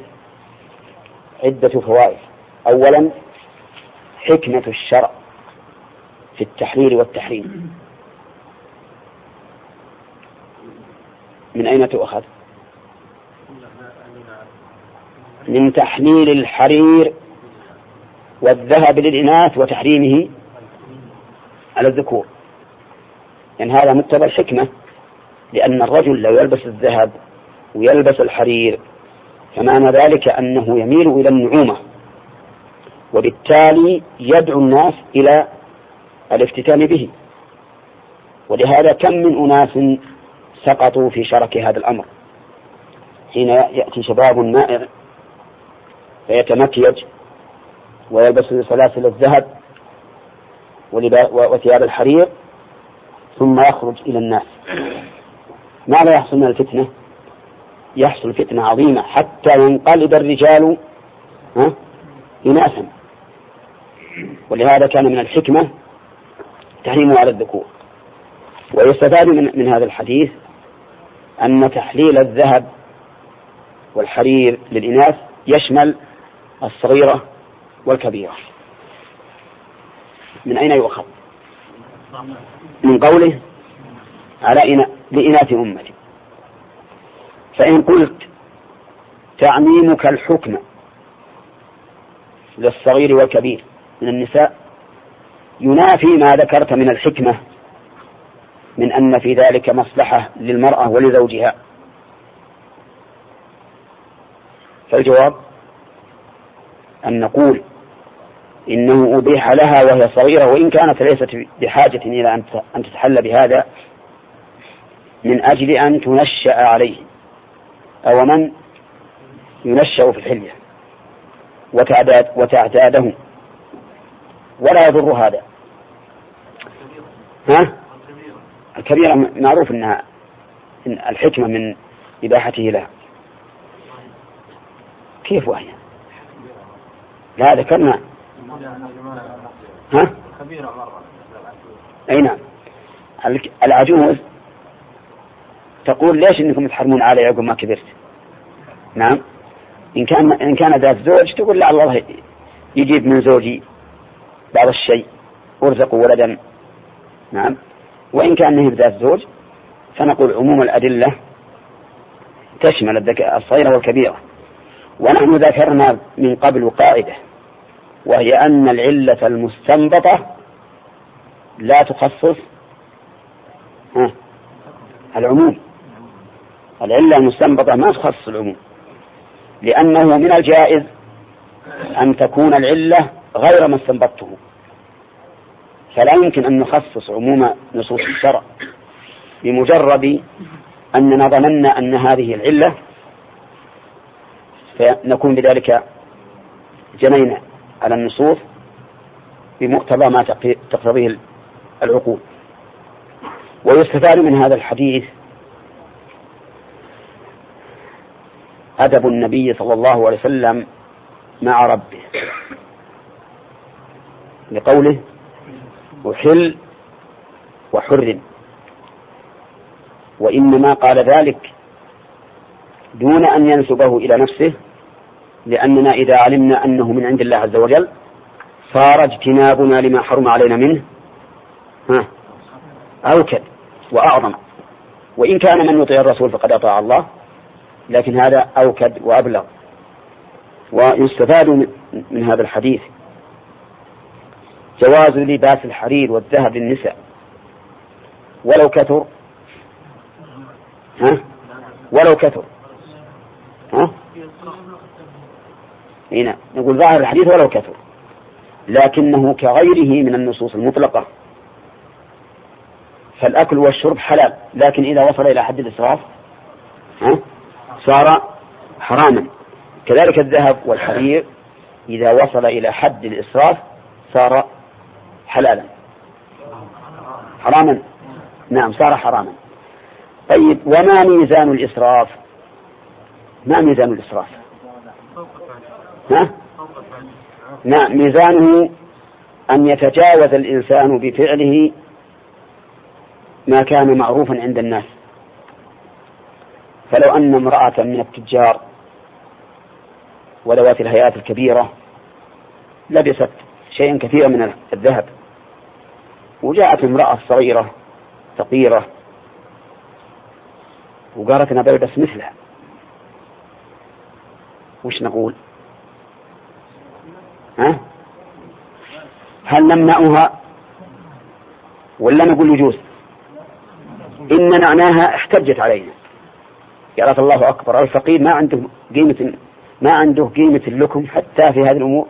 عدة فوائد. أولا حكمة الشرع. في التحليل والتحريم. من أين تؤخذ؟ من تحليل الحرير والذهب للإناث وتحريمه على الذكور. يعني هذا مقتضى الحكمة لأن الرجل لو يلبس الذهب ويلبس الحرير فمعنى ذلك أنه يميل إلى النعومة وبالتالي يدعو الناس إلى الافتتان به. ولهذا كم من أناس سقطوا في شرك هذا الأمر؟ حين يأتي شباب مائع فيتمكيج ويلبس سلاسل الذهب وثياب الحرير ثم يخرج إلى الناس. ماذا يحصل من الفتنة؟ يحصل فتنة عظيمة حتى ينقلب الرجال إناثا. ولهذا كان من الحكمة تحريمه على الذكور. ويستفاد من, من هذا الحديث أن تحليل الذهب والحرير للإناث يشمل الصغيرة والكبيرة. من أين يؤخذ؟ من قوله على إنا... لإناث أمتي. فإن قلت تعميمك الحكم للصغير والكبير من النساء ينافي ما ذكرت من الحكمة من أن في ذلك مصلحة للمرأة ولزوجها. فالجواب أن نقول إنه أبيح لها وهي صغيرة وإن كانت ليست بحاجة إلى أن تتحلى بهذا من أجل أن تنشأ عليه. أو من ينشأ في الحلية وتعداد وتعتاده ولا يضر هذا. ها؟ الكبيرة معروف أنها إن الحكمة من إباحته لها كيف وهي؟ لا ذكرنا ها؟ أي نعم العجوز تقول ليش إنكم تحرمون علي عقب ما كبرت؟ نعم إن كان إن كان ذات زوج تقول لا الله يجيب من زوجي بعض الشيء ارزق ولدا نعم. وإن كان به ذات زوج فنقول عموم الأدلة تشمل الصغيرة والكبيرة. ونحن ذكرنا من قبل قاعدة وهي أن العلة المستنبطة لا تخصص العموم. العلة المستنبطة ما تخصص العموم لأنه من الجائز أن تكون العلة غير ما استنبطته. فلا يمكن أن نخصص عموم نصوص الشرع بمجرد أننا ظننا أن هذه العلة فنكون بذلك جنينا على النصوص بمقتضى ما تقتضيه العقول. ويستفاد من هذا الحديث أدب النبي صلى الله عليه وسلم مع ربه. لقوله أحل وحرم. وإنما قال ذلك دون أن ينسبه إلى نفسه لأننا إذا علمنا أنه من عند الله عز وجل صار اجتنابنا لما حرم علينا منه ها أوكد وأعظم. وإن كان من يطيع الرسول فقد أطاع الله لكن هذا أوكد وأبلغ. ويستفاد من هذا الحديث جواز لباس الحرير والذهب للنساء. ولو كثر. ها؟ ولو كثر. ها؟ هنا نقول ظاهر الحديث ولو كثر. لكنه كغيره من النصوص المطلقة. فالأكل والشرب حلال لكن إذا وصل إلى حد الإسراف ها؟ صار حراما. كذلك الذهب والحرير إذا وصل إلى حد الإسراف صار حلالا. حراما؟ نعم صار حراما. طيب وما ميزان الإسراف؟ ما ميزان الإسراف؟ ها؟ نعم ميزانه أن يتجاوز الإنسان بفعله ما كان معروفا عند الناس. فلو أن امرأة من التجار وذوات الهيئات الكبيرة لبست شيئا كثيرا من الذهب وجاءت امرأة صغيرة فقيرة. وقالت أنا بلبس مثلها. وش نقول؟ ها؟ هل نمنعها؟ ولا نقول يجوز؟ إن منعناها احتجت علينا. قالت الله أكبر الفقير ما عنده قيمة ما عنده قيمة لكم حتى في هذه الأمور.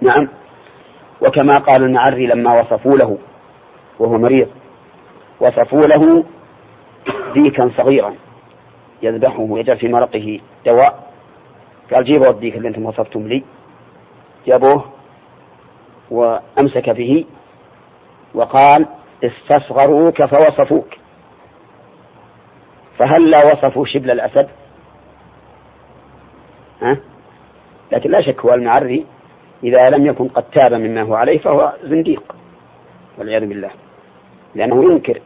نعم. وكما قال المعري لما وصفوا له وهو مريض وصفوا له ديكا صغيرا يذبحه ويجعل في مرقه دواء. قال جيبوا الديك اللي أنتم وصفتم لي. جابوه وأمسك به وقال استصغروك فوصفوك. فهل لا وصفوا شبل الأسد؟ ها؟ لكن لا شك هو المعري إذا لم يكن قد تاب مما هو عليه فهو زنديق والعياذ بالله. لأنه ينكر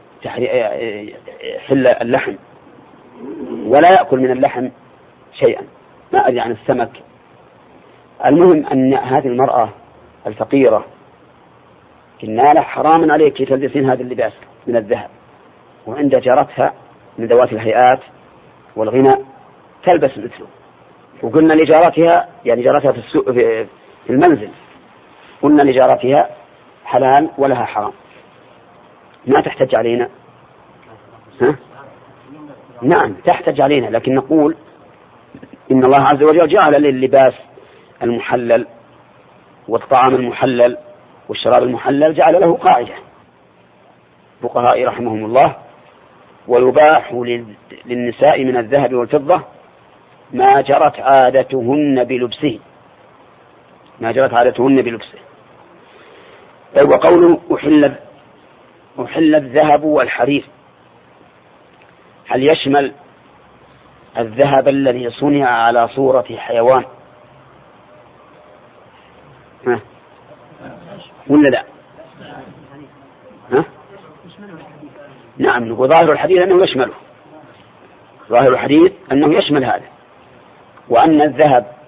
حل اللحم ولا يأكل من اللحم شيئا. ما أدري عن السمك. المهم أن هذه المرأة الفقيرة قلنا له حرام عليك تلبسين هذا اللباس من الذهب وعند جارتها من ذوات الهيئات والغنى تلبس مثله. وقلنا لجارتها يعني جارتها في السوق في المنزل. قلنا لجارتها حلال ولها حرام. ما تحتج علينا. ها؟ نعم تحتج علينا لكن نقول إن الله عز وجل جعل للباس المحلل والطعام المحلل والشراب المحلل جعل له قاعدة. فقهاء رحمهم الله ويباح للنساء من الذهب والفضة ما جرت عادتهن بلبسه. ما جرت عادتهن بلبسه. طيب وقوله أحل أحل الذهب والحرير. هل يشمل الذهب الذي صنع على صورة حيوان؟ ها؟ ولا لا؟ ها؟ نعم وظاهر الحديث أنه يشمله. ظاهر الحديث أنه يشمل هذا. وأن الذهب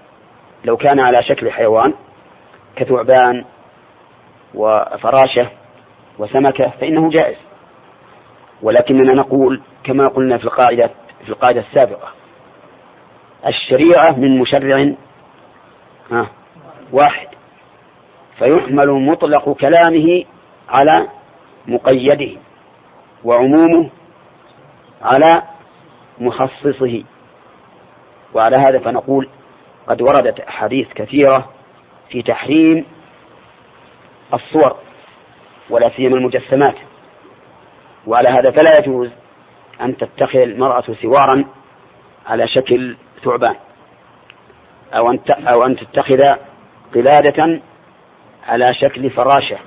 لو كان على شكل حيوان كثعبان وفراشة وسمكة فإنه جائز. ولكننا نقول كما قلنا في القاعدة في القاعدة السابقة الشريعة من مشرع واحد فيحمل مطلق كلامه على مقيده وعمومه على مخصصه. وعلى هذا فنقول قد وردت أحاديث كثيرة في تحريم الصور ولا سيما المجسمات. وعلى هذا فلا يجوز أن تتخذ المرأة سوارا على شكل ثعبان أو أن أو أن تتخذ قلادة على شكل فراشة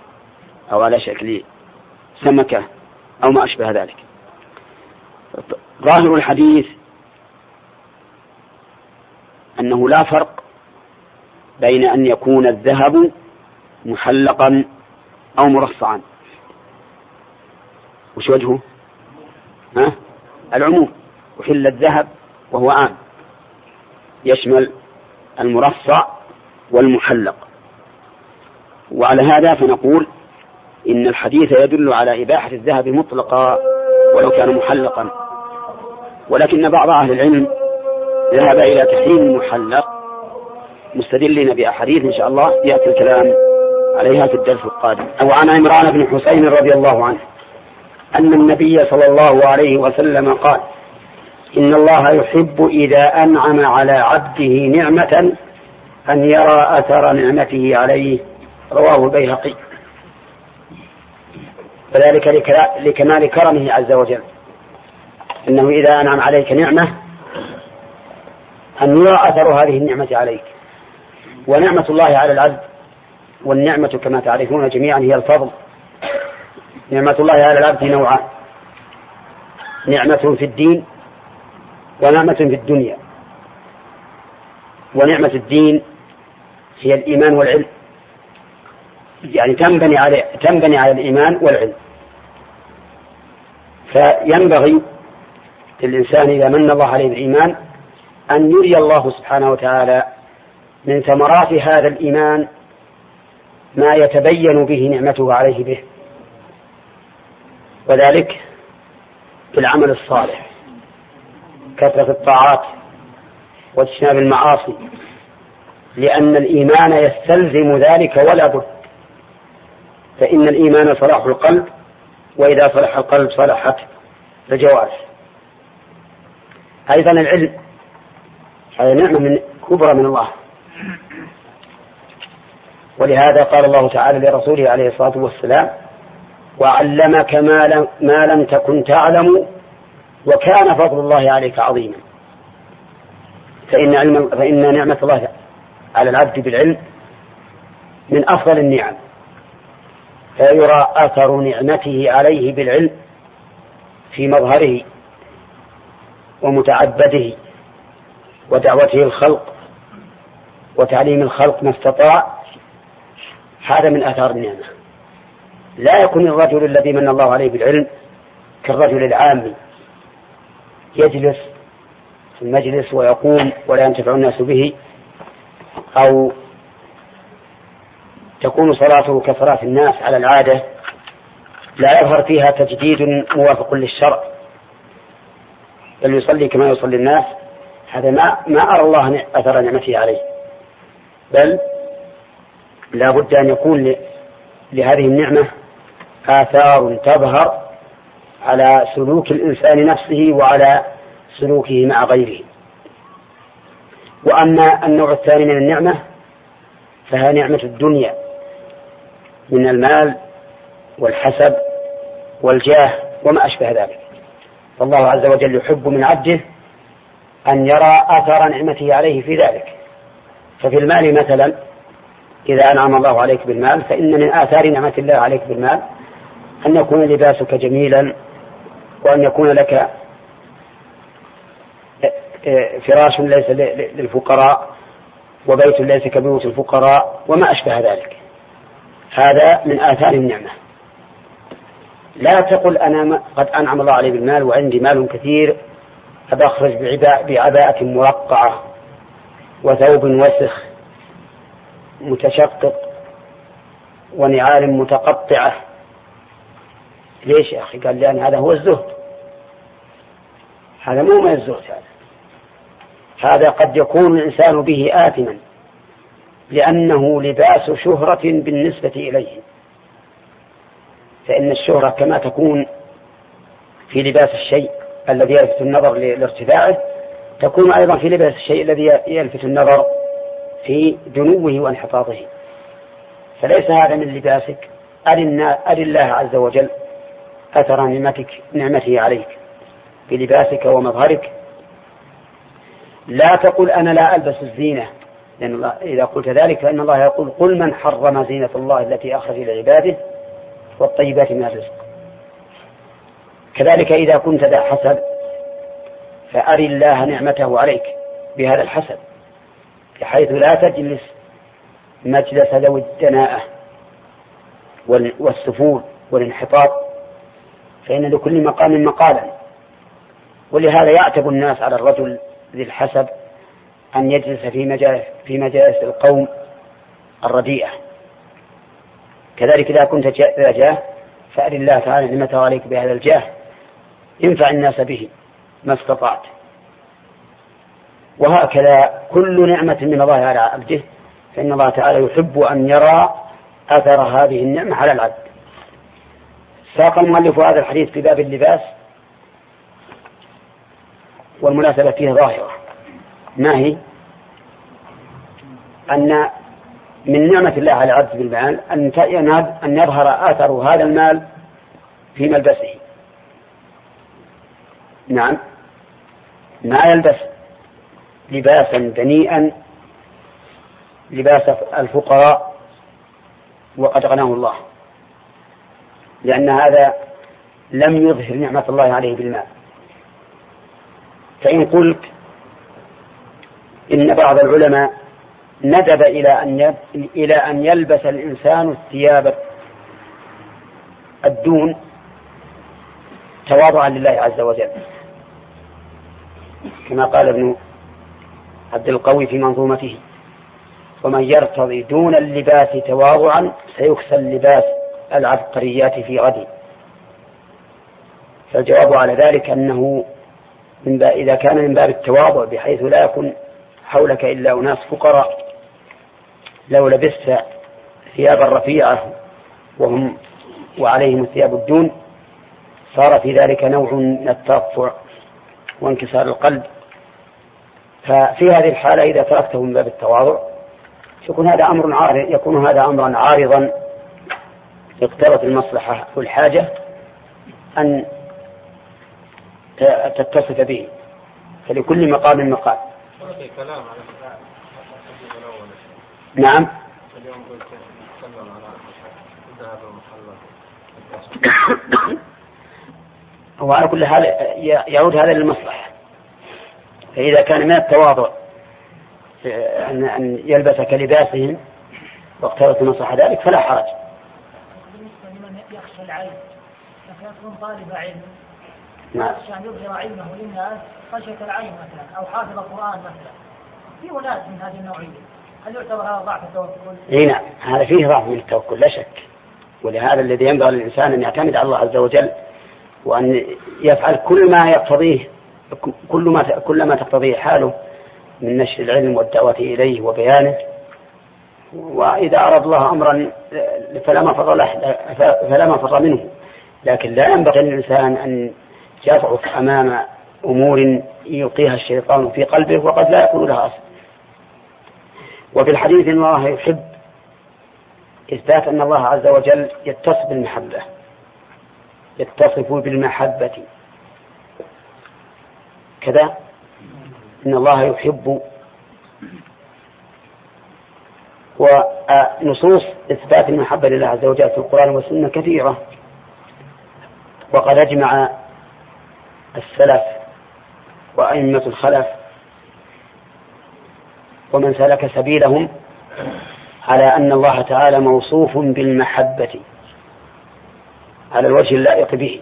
أو على شكل سمكة أو ما أشبه ذلك. ظاهر الحديث أنه لا فرق بين أن يكون الذهب محلقا أو مرصعا. وش وجهه؟ ها؟ العموم. وحل الذهب وهو عام. يشمل المرصع والمحلق. وعلى هذا فنقول إن الحديث يدل على إباحة الذهب مطلقا ولو كان محلقا. ولكن بعض أهل العلم ذهب إلى تحريم المحلق مستدلين بأحاديث إن شاء الله يأتي الكلام عليها في الدرس القادم. أو عن عمران بن حسين رضي الله عنه أن النبي صلى الله عليه وسلم قال إن الله يحب إذا أنعم على عبده نعمة أن يرى أثر نعمته عليه. رواه البيهقي. وذلك لكمال كرمه عز وجل أنه إذا أنعم عليك نعمة أن يرى أثر هذه النعمة عليك. ونعمة الله على العبد والنعمة كما تعرفون جميعا هي الفضل. نعمة الله على العبد نوعان. نعمة في الدين ونعمة في الدنيا. ونعمة الدين هي الإيمان والعلم. يعني تنبني على تنبني على الإيمان والعلم. فينبغي للإنسان إذا من الله عليه بالإيمان أن يري الله سبحانه وتعالى من ثمرات هذا الإيمان ما يتبين به نعمته عليه به وذلك في العمل الصالح كثرة الطاعات واجتناب المعاصي لأن الإيمان يستلزم ذلك ولا بد. فإن الإيمان صلاح القلب وإذا صلح القلب صلحت الجوارح. أيضا العلم هذه نعمة من كبرى من الله. ولهذا قال الله تعالى لرسوله عليه الصلاة والسلام وعلمك ما لم, ما لم تكن تعلم وكان فضل الله عليك عظيما. فإن علم فإن نعمة الله على العبد بالعلم من أفضل النعم. فيرى أثر نعمته عليه بالعلم في مظهره ومتعبده ودعوته الخلق وتعليم الخلق ما استطاع هذا من آثار النعمة. لا يكون الرجل الذي من الله عليه بالعلم كالرجل العامي يجلس في المجلس ويقوم ولا ينتفع الناس به أو تكون صلاته كصلاة الناس على العادة لا يظهر فيها تجديد موافق للشرع بل يصلي كما يصلي الناس. هذا ما ما أرى الله أثر نعمته عليه. بل لا بد أن يكون لهذه النعمة آثار تظهر على سلوك الإنسان نفسه وعلى سلوكه مع غيره. وأما النوع الثاني من النعمة فهي نعمة الدنيا من المال والحسب والجاه وما أشبه ذلك. فالله عز وجل يحب من عبده أن يرى أثر نعمته عليه في ذلك. ففي المال مثلا إذا أنعم الله عليك بالمال فإن من آثار نعمة الله عليك بالمال أن يكون لباسك جميلا وأن يكون لك فراش ليس للفقراء وبيت ليس كبيوت الفقراء وما أشبه ذلك. هذا من آثار النعمة. لا تقل أنا قد أنعم الله علي بالمال وعندي مال كثير أخرج بعباءة مرقعة وثوب وسخ متشقق ونعال متقطعة. ليش يا أخي؟ قال لأن هذا هو الزهد. هذا مو من الزهد هذا. هذا قد يكون الإنسان به آثما لأنه لباس شهرة بالنسبة إليه. فإن الشهرة كما تكون في لباس الشيء الذي يلفت النظر لارتفاعه تكون أيضا في لباس الشيء الذي يلفت النظر في دنوه وانحطاطه. فليس هذا من لباسك. أر الله عز وجل أثر نعمتك نعمته عليك. بلباسك ومظهرك. لا تقل أنا لا ألبس الزينة. لأن الله إذا قلت ذلك فإن الله يقول قل من حرم زينة الله التي أخرج لعباده والطيبات من الرزق. كذلك إذا كنت ذا حسب فأر الله نعمته عليك بهذا الحسب بحيث لا تجلس مجلس ذوي الدناءة والسفول والانحطاط فإن لكل مقام مقالا. ولهذا يعتب الناس على الرجل ذي الحسب أن يجلس في مجالس في مجالس القوم الرديئة. كذلك إذا كنت ذا جاه فأر الله تعالى نعمته عليك بهذا الجاه. انفع الناس به ما استطعت. وهكذا كل نعمة من الله على عبده فإن الله تعالى يحب أن يرى أثر هذه النعمة على العبد. ساق المؤلف هذا الحديث في باب اللباس والمناسبة فيه ظاهرة. ما هي؟ أن من نعمة الله على العبد بالمال أن أن يظهر آثر هذا المال في ملبسه. نعم. ما يلبس لباسا دنيئا لباس الفقراء وقد غناه الله. لأن هذا لم يظهر نعمة الله عليه بالمال. فإن قلت إن بعض العلماء ندب إلى أن إلى أن يلبس الإنسان الثياب الدون تواضعا لله عز وجل. كما قال ابن عبد القوي في منظومته. ومن يرتضي دون اللباس تواضعا سيكسى اللباس العبقريات في غد. فالجواب على ذلك أنه من إذا كان من باب التواضع بحيث لا يكون حولك إلا أناس فقراء لو لبست ثيابا رفيعة وهم وعليهم الثياب الدون صار في ذلك نوع من الترفع وانكسار القلب. ففي هذه الحالة إذا تركته من باب التواضع يكون هذا أمر عارض يكون هذا أمرا عارضا اقتضت المصلحة والحاجة أن تتصف به فلكل مقام مقال. نعم. *coughs* هو على كل حال يعود هذا للمصلحة. فإذا كان من التواضع أن يلبس كلباسهم واقترت المصلحة ذلك فلا حرج. بالنسبة لمن يخشى العين لكن يكون طالب علم نعم. يخشى أن يظهر علمه للناس خشية العين مثلا أو حافظ القرآن مثلا. في أناس من هذه النوعية. هل يعتبر هذا ضعف التوكل؟ إي نعم هذا فيه ضعف من التوكل لا شك ولهذا الذي ينبغي للإنسان أن يعتمد على الله عز وجل وأن يفعل كل ما يقتضيه كل ما كل ما تقتضيه حاله من نشر العلم والدعوة إليه وبيانه. وإذا أراد الله أمرا فلا مفر فلا مفر منه. لكن لا ينبغي للإنسان أن يضعف أمام أمور يلقيها الشيطان في قلبه وقد لا يكون لها أصل. وفي الحديث إن الله يحب إثبات أن الله عز وجل يتصف بالمحبة. يتصف بالمحبة. كذا. إن الله يحب ونصوص إثبات المحبة لله عز وجل في القرآن والسنة كثيرة. وقد أجمع السلف وأئمة الخلف ومن سلك سبيلهم على أن الله تعالى موصوف بالمحبة على الوجه اللائق به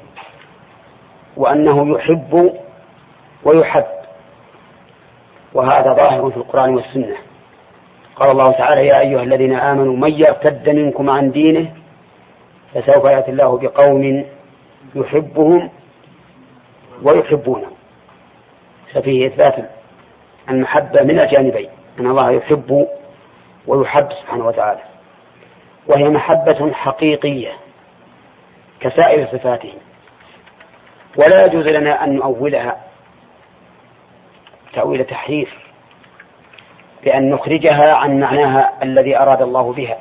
وأنه يحب ويحب. وهذا ظاهر في القرآن والسنة. قال الله تعالى يا أيها الذين آمنوا من يرتد منكم عن دينه فسوف يأتي الله بقوم يحبهم ويحبونه. ففيه إثبات المحبة من الجانبين أن الله يحب ويحب سبحانه وتعالى. وهي محبة حقيقية كسائر صفاته. ولا يجوز لنا أن نؤولها. تأويل تحريف بأن نخرجها عن معناها الذي أراد الله بها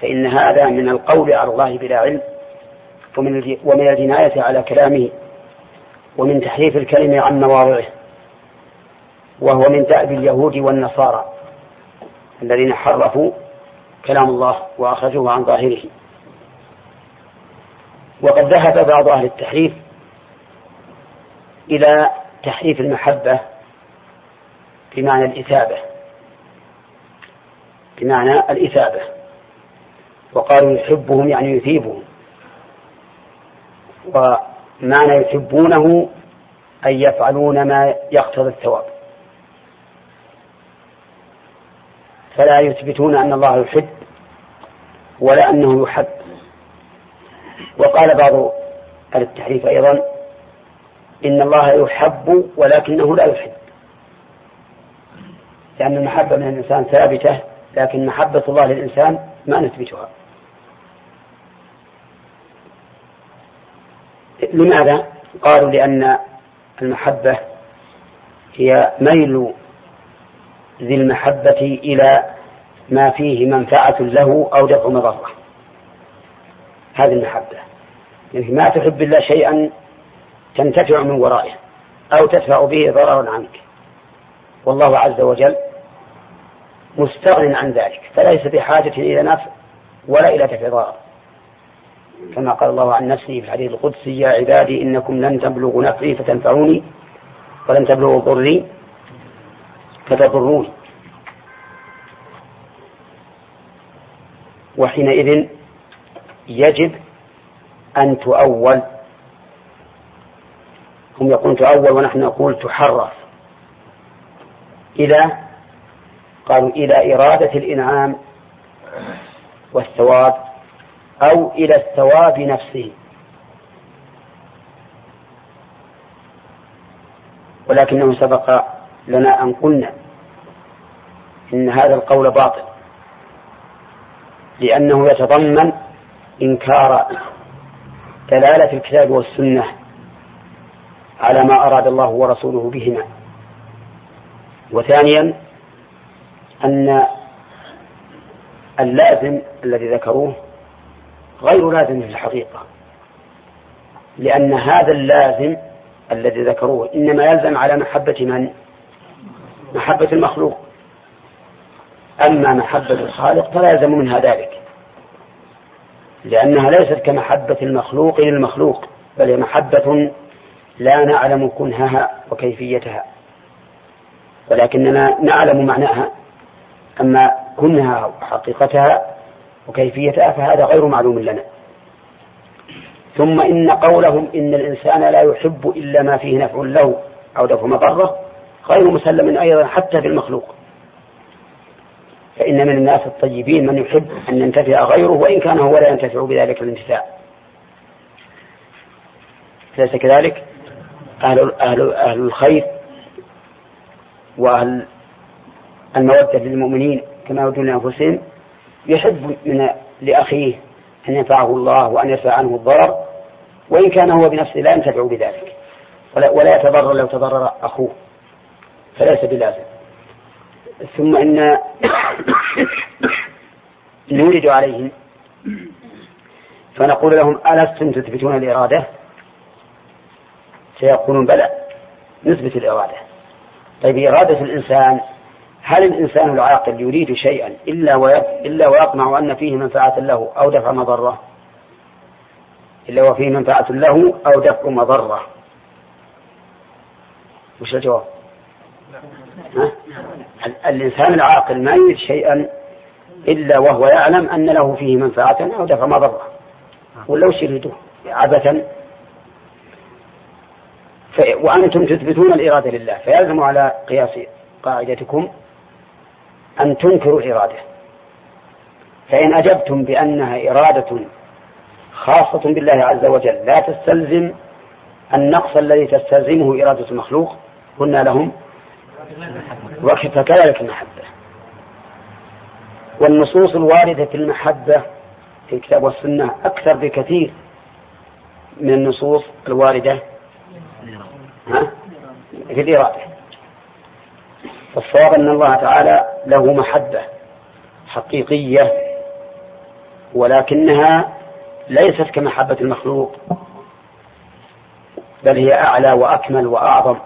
فإن هذا من القول على الله بلا علم ومن ومن الجناية على كلامه ومن تحريف الكلم عن مواضعه وهو من دأب اليهود والنصارى الذين حرفوا كلام الله وأخرجوه عن ظاهره. وقد ذهب بعض أهل التحريف إلى تحريف المحبة بمعنى الإثابة. بمعنى الإثابة. وقالوا يحبهم يعني يثيبهم. ومعنى يحبونه أن يفعلون ما يقتضي الثواب. فلا يثبتون أن الله يحب ولا أنه يحب. وقال بعض التحريف أيضا إن الله يحب ولكنه لا يحب. لأن المحبة من الإنسان ثابتة لكن محبة الله للإنسان ما نثبتها. لماذا؟ قالوا لأن المحبة هي ميل ذي المحبة إلى ما فيه منفعة له أو دفع مضرة. هذه المحبة. يعني ما تحب الله شيئا تنتفع من ورائه أو تدفع به ضررا عنك. والله عز وجل مستغن عن ذلك فليس بحاجة إلى نفع ولا إلى دفع ضرر. كما قال الله عن نفسه في الحديث القدسي يا عبادي إنكم لن تبلغوا نفعي فتنفعوني ولن تبلغوا ضري فتضروني. وحينئذ يجب أن تؤول هم يقولون تؤول ونحن نقول تحرف. إلى قالوا إلى إرادة الإنعام والثواب أو إلى الثواب نفسه. ولكنه سبق لنا أن قلنا إن هذا القول باطل. لأنه يتضمن إنكار دلالة الكتاب والسنة على ما أراد الله ورسوله بهما وثانيا أن اللازم الذي ذكروه غير لازم في الحقيقة لأن هذا اللازم الذي ذكروه إنما يلزم على محبة من؟ محبة المخلوق أما محبة الخالق فلا يلزم منها ذلك لأنها ليست كمحبة المخلوق للمخلوق بل هي محبة لا نعلم كنهها وكيفيتها ولكننا نعلم معناها أما كنها وحقيقتها وكيفيتها فهذا غير معلوم لنا. ثم إن قولهم إن الإنسان لا يحب إلا ما فيه نفع له أو دفع مضرة غير مسلم أيضا حتى في المخلوق. فإن من الناس الطيبين من يحب أن ينتفع غيره وإن كان هو لا ينتفع بذلك الانتفاع. ليس كذلك؟ أهل, أهل, أهل الخير وأهل المودة للمؤمنين كما يودون لأنفسهم يحب من لأخيه أن ينفعه الله وأن يدفع عنه الضرر وإن كان هو بنفسه لا ينتفع بذلك. ولا, ولا يتضرر لو تضرر أخوه فليس بلازم. ثم إن *coughs* نورد عليهم فنقول لهم ألستم تثبتون الإرادة؟ سيقولون بلى نثبت الإرادة. طيب إرادة الإنسان هل الإنسان العاقل يريد شيئا إلا إلا ويطمع أن فيه منفعة له أو دفع مضرة؟ إلا وفيه منفعة له أو دفع مضرة؟ وش الجواب؟ الإنسان العاقل ما يريد شيئا إلا وهو يعلم أن له فيه منفعة أو دفع مضرة. ولا وش يريده وأنتم تثبتون الإرادة لله فيلزم على قياس قاعدتكم أن تنكروا الإرادة فإن أجبتم بأنها إرادة خاصة بالله عز وجل لا تستلزم النقص الذي تستلزمه إرادة المخلوق قلنا لهم فكذلك المحبة والنصوص الواردة في المحبة في الكتاب والسنة أكثر بكثير من النصوص الواردة؟ في الإرادة فالصواب أن الله تعالى له محبة حقيقية ولكنها ليست كمحبة المخلوق بل هي أعلى وأكمل وأعظم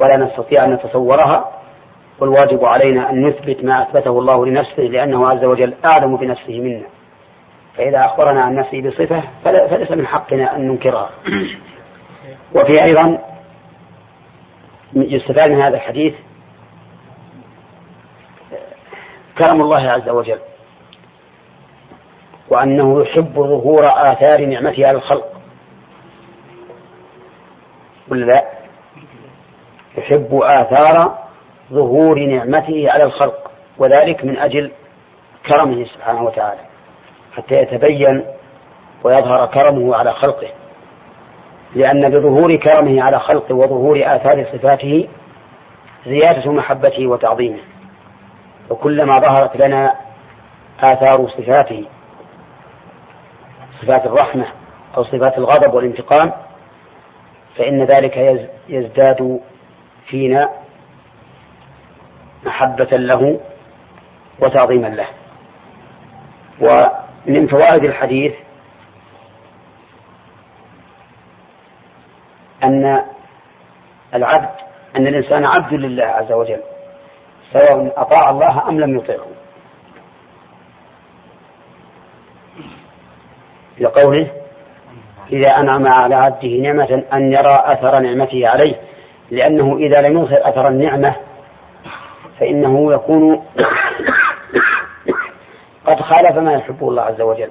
ولا نستطيع أن نتصورها. والواجب علينا أن نثبت ما أثبته الله لنفسه لأنه عز وجل أعلم بنفسه منا. فإذا أخبرنا عن نفسه بصفة فليس من حقنا أن ننكرها. وفي أيضا يستفاد من هذا الحديث كرم الله عز وجل وأنه يحب ظهور آثار نعمته على الخلق ولا لا؟ يحب آثار ظهور نعمته على الخلق وذلك من أجل كرمه سبحانه وتعالى حتى يتبين ويظهر كرمه على خلقه لأن بظهور كرمه على خلقه وظهور آثار صفاته زيادة محبته وتعظيمه وكلما ظهرت لنا آثار صفاته صفات الرحمة أو صفات الغضب والانتقام فإن ذلك يزداد فينا محبة له وتعظيما له. ومن فوائد الحديث أن العبد أن الإنسان عبد لله عز وجل سواء أطاع الله أم لم يطيعه. لقوله إذا أنعم على عبده نعمة أن يرى أثر نعمته عليه لأنه إذا لم يظهر أثر النعمة فإنه يكون قد خالف ما يحبه الله عز وجل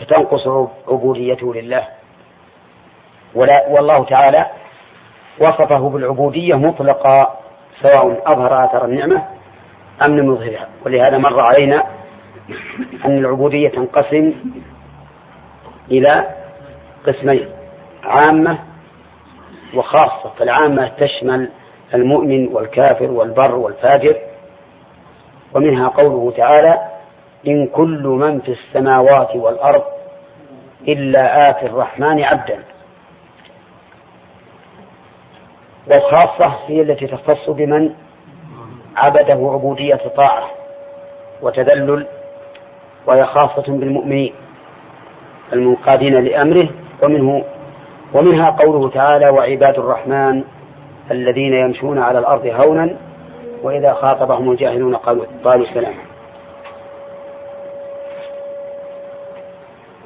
فتنقص عبوديته لله. ولا والله تعالى وصفه بالعبودية مطلقا سواء أظهر آثار النعمة أم لم يظهرها. ولهذا مر علينا أن العبودية تنقسم إلى قسمين عامة وخاصة. فالعامة تشمل المؤمن والكافر والبر والفاجر ومنها قوله تعالى إن كل من في السماوات والأرض إلا آتي الرحمن عبدا. والخاصة هي التي تختص بمن عبده عبودية طاعة وتذلل وهي خاصة بالمؤمنين المنقادين لأمره ومنه ومنها قوله تعالى وعباد الرحمن الذين يمشون على الأرض هونا وإذا خاطبهم الجاهلون قالوا قالوا سلاما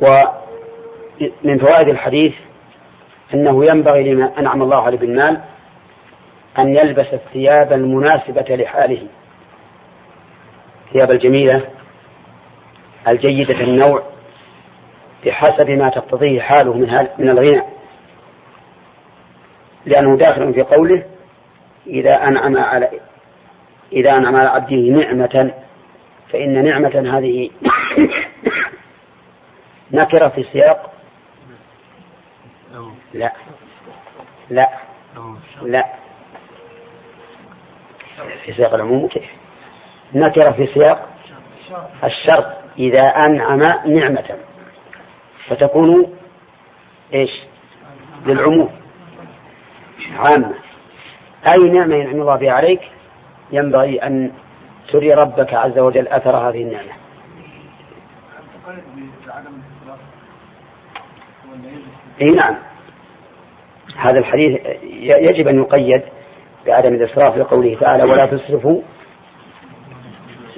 ومن فوائد الحديث أنه ينبغي لمن أنعم الله عليه بالمال أن يلبس الثياب المناسبة لحاله. الثياب الجميلة الجيدة النوع بحسب ما تقتضيه حاله من من الغنى. لأنه داخل في قوله إذا أنعم على إذا أنعم على عبده نعمة فإن نعمة هذه *coughs* نكرة في سياق لا. لا. لا. في سياق العموم. كيف نكرة في سياق الشرط إذا أنعم نعمة. فتكون إيش؟ للعموم. عامة. أي نعمة ينعم الله بها عليك؟ ينبغي أن تري ربك عز وجل أثر هذه النعمة. إي نعم. هذا الحديث يجب أن يقيد بعدم الإسراف لقوله تعالى ولا تسرفوا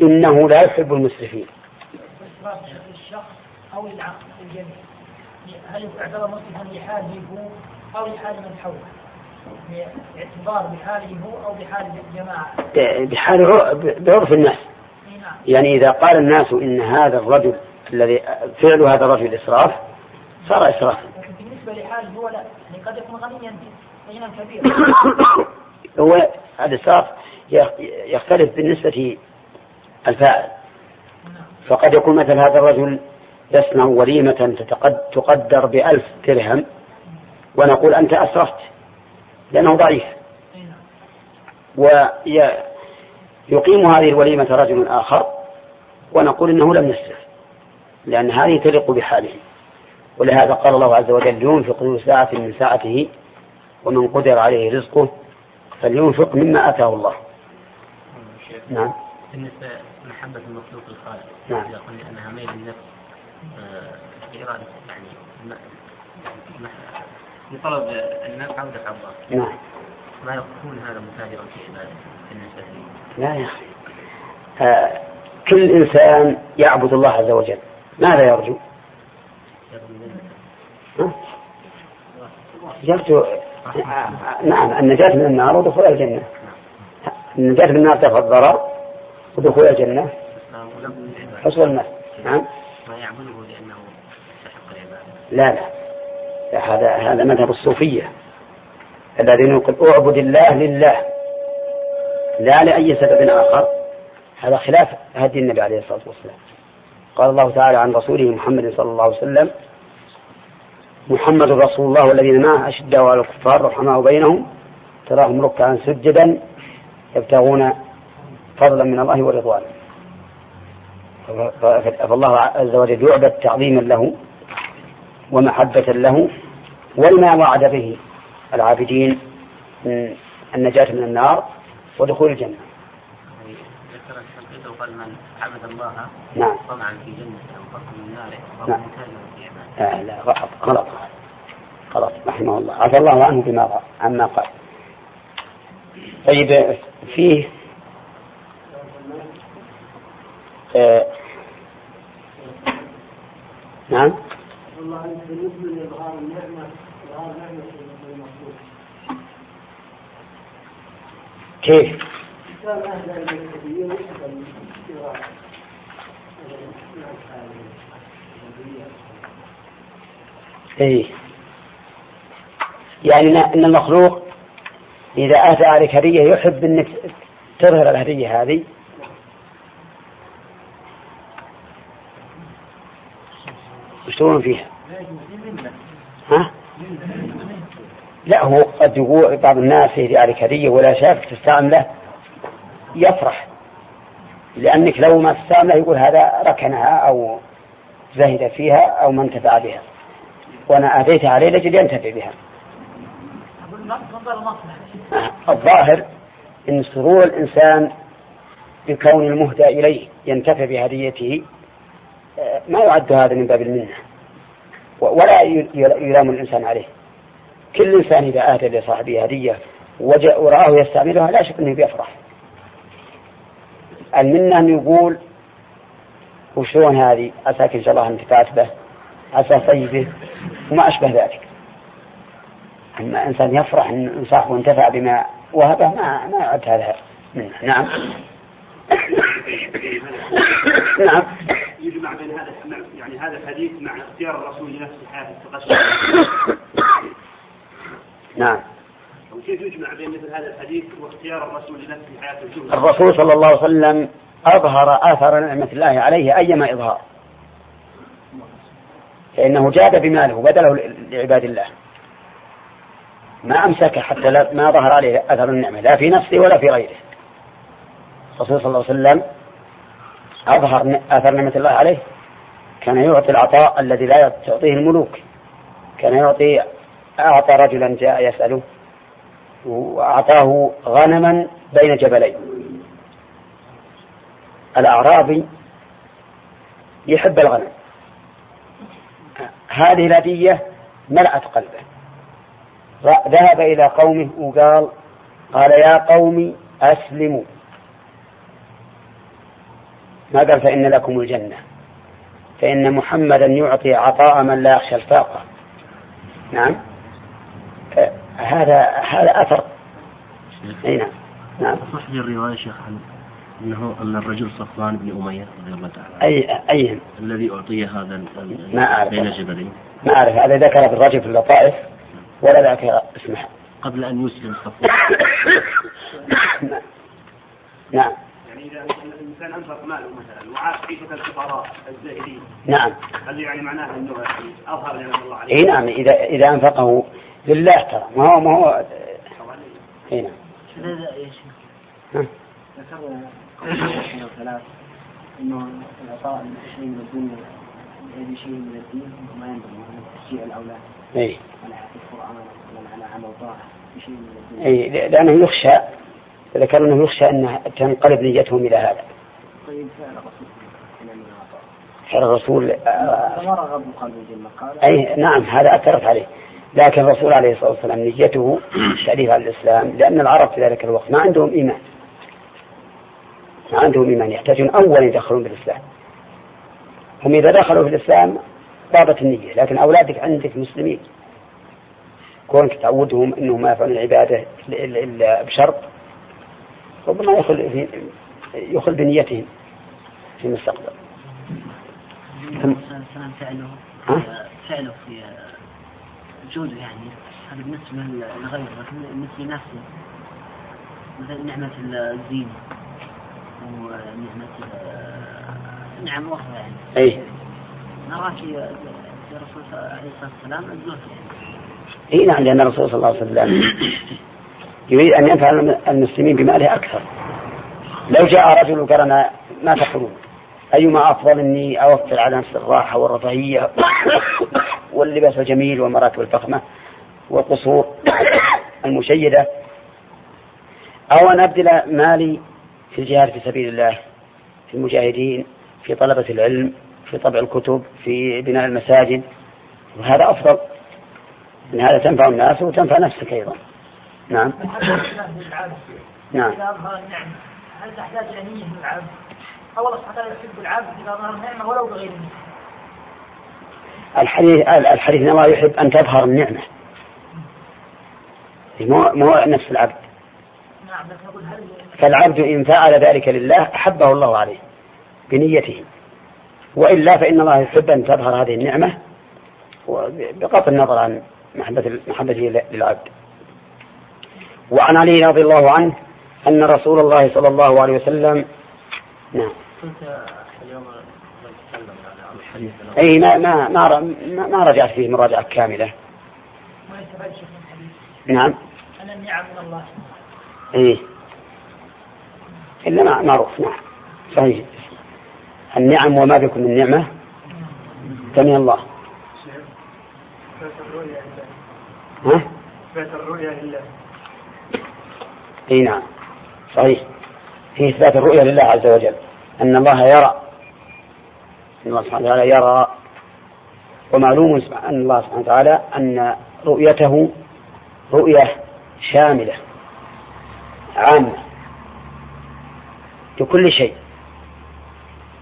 إنه لا يحب المسرفين. الشخص أو العقل الجميع هل يعتبر مسرفا لحاله هو أو لحال من حوله؟ باعتبار بحاله هو أو بحال الجماعة؟ بحال بعرف الناس. نعم. يعني إذا قال الناس إن هذا الرجل الذي فعل هذا الرجل إسراف صار اسرافا. بالنسبة لحاله هو لا يعني قد يكون غنيا غنى كبيرا. *coughs* هو الاسراف يختلف بالنسبة الفاعل. فقد يكون مثل هذا الرجل يصنع وليمة تقدر بألف درهم ونقول أنت أسرفت لأنه ضعيف ويقيم هذه الوليمة رجل آخر ونقول إنه لم يسرف لأن هذه تليق بحاله ولهذا قال الله عز وجل ينفق ساعة من ساعته ومن قدر عليه رزقه فلينفق مما آتاه الله. نعم. بالنسبة لمحبة المخلوق الخالق نعم. إذا قلنا أنها ميل النفس إرادة يعني لطلب النفع دفع الله؟ نعم. ما يكون هذا متاجرا في عبادته بالنسبة لي؟ لا يا أخي. آه كل إنسان يعبد الله عز وجل. ماذا يرجو؟ يرجو نعم النجاة من النار ودخول الجنة. النجاة من النار ترفع الضرر ودخول الجنة. حصول المال نعم. ما يعبده لأنه يستحق العبادة. لا. لا هذا هذا مذهب الصوفية. الذين يقول اعبد الله لله. لا لأي سبب آخر. هذا خلاف هدي النبي عليه الصلاة والسلام. قال الله تعالى عن رسوله محمد صلى الله عليه وسلم محمد رسول الله والذين معه أشداء على الكفار رحماء بينهم تراهم ركعا سجدا يبتغون فضلا من الله ورضوانه فالله عز وجل يعبد تعظيما له ومحبة له ولما وعد به العابدين من النجاة من النار ودخول الجنة. قال من عبد الله نعم طمعا في جنته وفقا من ناره نعم. لا لا غلط غلط رحمه الله عفى الله عنه بما عما قال. طيب فيه آه نعم إظهار نعمة المخلوق كيف؟ كان إيه. يعني أن المخلوق إذا أتى عليك هدية يحب أنك تظهر الهدية هذه. يشتغلون فيها؟ ها؟ لا هو قد يقول بعض الناس يهدي عليك هدية ولا شافك تستعمله يفرح. لأنك لو ما تستعمله يقول هذا ركنها أو زهد فيها أو ما انتفع بها. وأنا آتيتها عليه لأجل ينتفع بها. الظاهر أن سرور الإنسان بكون المهدى إليه ينتفع بهديته آه، ما يعد هذا من باب المنة. ولا يلام الإنسان عليه. كل إنسان إذا آتى لصاحبه هدية ورآه يستعملها لا شك أنه بيفرح المنة أن يقول وشلون هذه؟ عساك إن شاء الله انتفعت به عسى طيبه وما أشبه ذلك. أما إنسان يفرح أن صاحبه انتفع بما وهبه ما ما يعد هذا منه. نعم. نعم. يجمع بين هذا يعني هذا الحديث مع اختيار الرسول لنفسه حياة التقشف نعم. وكيف يجمع بين مثل هذا الحديث واختيار الرسول لنفسه حياة الرسول صلى الله عليه وسلم أظهر آثار نعمة الله عليه أيما إظهار. فإنه جاد بماله وبذله لعباد الله. ما أمسك حتى ما ظهر عليه أثر النعمة لا في نفسه ولا في غيره. الرسول صلى الله عليه وسلم أظهر آثار نعمة الله عليه. كان يعطي العطاء الذي لا تعطيه الملوك. كان يعطي أعطى رجلا جاء يسأله وأعطاه غنما بين جبلين. الأعرابي يحب الغنم. هذه الهدية ملأت قلبه. ذهب إلى قومه وقال قال يا قوم أسلموا. ما قال فإن لكم الجنة. فإن محمدا يعطي عطاء من لا يخشى الفاقة. نعم. آه، هذا هذا أثر. أي نعم. نعم. صح لي الرواية شيخ عن أنه أن الرجل صفوان بن أمية رضي الله تعالى عنه أي. أيهم الذي أعطي هذا ما أعرف. بين جبلين. ما أعرف. هذا ذكر في الرجل في اللطائف ولا ذكر اسمه. قبل أن يسلم صفوان. *coughs* نعم. يعني إذا الإنسان أنفق ماله مثلا وعاش عيشة الفقراء الزاهدين نعم. هل يعني معناه يعني أظهر نعمة الله عليه؟ إي نعم. اذا إذا أنفقه لله ترى. ما هو ما هو إي نعم. ثلاث أنه العطاء شيء من الدنيا هذه شيء من الدين وما ينبغي تشجيع الأولاد. إي. على حفظ القرآن ولا على عمل طاعة بشيء من الدنيا. إي لأنه يخشى ذكر أنه يخشى ان تنقلب نيتهم إلى هذا. طيب فعل الرسول. فعل الرسول آه، فما رغب قلب جل قال. أي نعم هذا أثرت عليه. لكن الرسول عليه الصلاة والسلام نيته تأليف على الاسلام لأن العرب في ذلك الوقت ما عندهم إيمان. ما عندهم إيمان يحتاجون اولا يدخلون بالاسلام هم إذا دخلوا في الإسلام طابت النية لكن أولادك عندك مسلمين. كونك تعودهم إنهم ما يفعلون العبادة الا إلا بشرط ربما يخل في يخل بنيتهم في المستقبل. فعله؟ فعله في وجوده يعني. هذا بالنسبة لغيره لكن بالنسبة لنفسه مثل نعمة الزينة. نعم أخرى يعني. أي. نراك يا يا رسول الله عليه الصلاة والسلام الزهد يعني أي نعم لأن الرسول صلى الله عليه وسلم يريد أن ينفع المسلمين بماله أكثر. لو جاء رجل وقال أنا ما تقولون؟ أيما أفضل اني أوفر على نفس الراحة والرفاهية *coughs* واللباس الجميل والمراتب الفخمة والقصور *coughs* المشيدة أو أن ابذل مالي في الجهاد في سبيل الله في المجاهدين في طلبة العلم في طبع الكتب في بناء المساجد. وهذا أفضل. إن هذا تنفع الناس وتنفع نفسك أيضا. نعم. نعم. هل تحتاج إلى نية من؟ أو الله سبحانه وتعالى يحب العبد إذا أظهر النعمة ولو بغير الحديث الحديث الله يحب أن تظهر النعمة. مو مو نفس العبد. نعم لكن هل فالعبد إن فعل ذلك لله أحبه الله عليه بنيته. وإلا فإن الله يحب أن تظهر هذه النعمة بغض النظر عن محبة محبته للعبد. وعن علي رضي الله عنه أن رسول الله صلى الله عليه وسلم نعم. كنت اليوم نتكلم عن الحديث أي ما ما ما ما, ما رجعت فيه مراجعة كاملة. ما نعم. أن النعم من الله. إيه. إلا مع- معروف نعم. صحيح. النعم وما بكم من نعمة؟ فمن الله. ها؟ إثبات الرؤيا لله. إي نعم. صحيح. في إثبات الرؤيا لله عز وجل. أن الله يرى. أن الله سبحانه وتعالى يرى. ومعلوم أن الله سبحانه وتعالى أن رؤيته رؤية شاملة عامة. لكل شيء.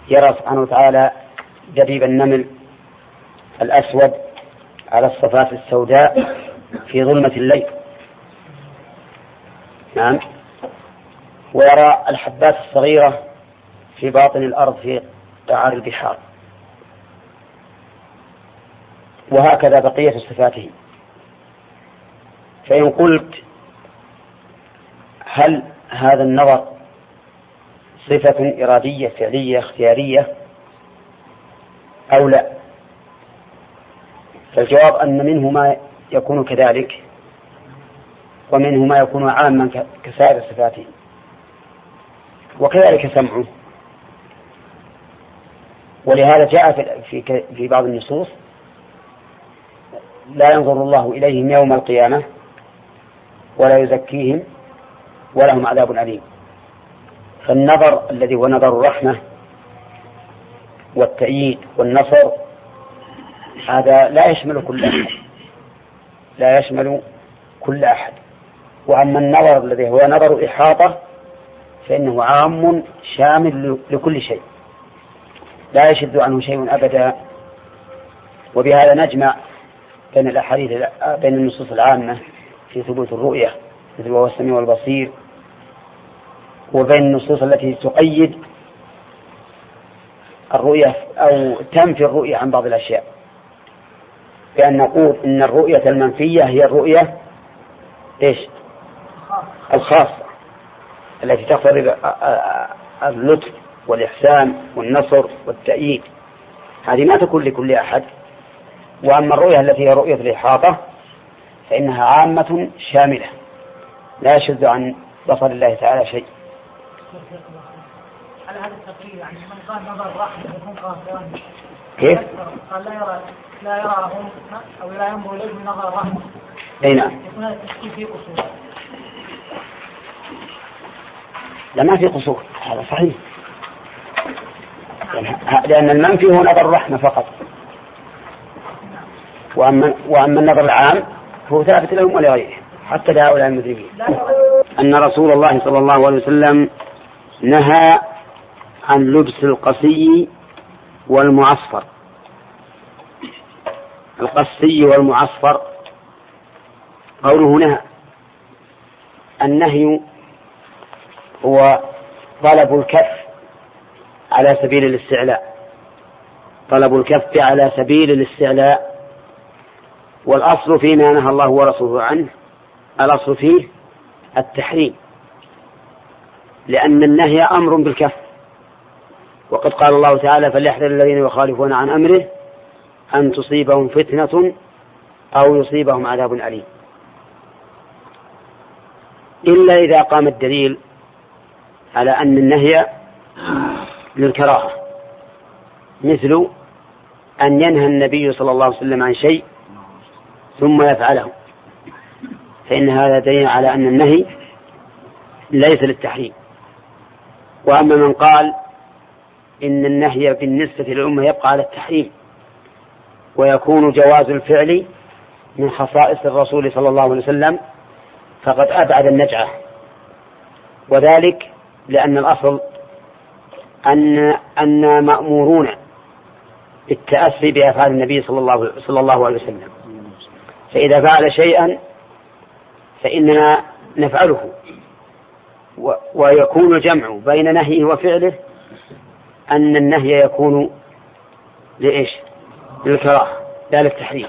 يرى سبحانه وتعالى دبيب النمل الأسود على الصفات السوداء في ظلمة الليل. نعم. ويرى الحبات الصغيرة في باطن الأرض في قعار البحار. وهكذا بقية صفاته. فإن قلت هل هذا النظر صفة إرادية فعلية اختيارية أو لا؟ فالجواب أن منه ما يكون كذلك ومنه ما يكون عاما كسائر صفاته وكذلك سمعه. ولهذا جاء في بعض النصوص لا ينظر الله إليهم يوم القيامة ولا يزكيهم ولهم عذاب أليم. فالنظر الذي هو نظر الرحمة والتأييد والنصر هذا لا يشمل كل أحد. لا يشمل كل أحد. وأما النظر الذي هو نظر إحاطة فإنه عام شامل لكل شيء. لا يشد عنه شيء أبدا. وبهذا نجمع بين الأحاديث بين النصوص العامة في ثبوت الرؤية مثل وهو السميع والبصير وبين النصوص التي تقيد الرؤية أو تنفي الرؤية عن بعض الأشياء. بأن نقول إن الرؤية المنفية هي الرؤية إيش؟ الخاصة التي تقتضي اللطف والإحسان والنصر والتأييد. هذه ما تكون لكل أحد. وأما الرؤية التي هي رؤية الإحاطة فإنها عامة شاملة لا يشذ عن بصر الله تعالى شيء. على هذا التقرير يعني من قال نظر رحمة يكون قاصرا كيف؟ قال لا يرى لا يراهم أو لا ينظر إليه من نظر رحمه أي نعم. يكون هذا التشكيل فيه قصور. لا ما في قصور. هذا صحيح. لأن المنفي هو نظر الرحمة فقط. وأما وأما النظر العام فهو ثابت لهم ولغيرهم حتى لهؤلاء المذنبين. أن رسول الله صلى الله عليه وسلم نهى عن لبس القصي والمعصفر. القسي والمعصفر قوله نهى. النهي هو طلب الكف على سبيل الاستعلاء. طلب الكف على سبيل الاستعلاء. والأصل فيما نهى الله ورسوله عنه الأصل فيه التحريم. لأن النهي أمر بالكف. وقد قال الله تعالى فليحذر الذين يخالفون عن أمره أن تصيبهم فتنة أو يصيبهم عذاب أليم. إلا إذا قام الدليل على أن النهي للكراهة مثل أن ينهى النبي صلى الله عليه وسلم عن شيء ثم يفعله. فإن هذا دليل على أن النهي ليس للتحريم. وأما من قال إن النهي بالنسبة للأمة يبقى على التحريم ويكون جواز الفعل من خصائص الرسول صلى الله عليه وسلم فقد أبعد النجعة. وذلك لأن الأصل أن أن مأمورون بالتأسي بأفعال النبي صلى الله صلى الله عليه وسلم. فإذا فعل شيئا فإننا نفعله. ويكون الجمع بين نهيه وفعله أن النهي يكون لإيش؟ للكراهة لا للتحريم.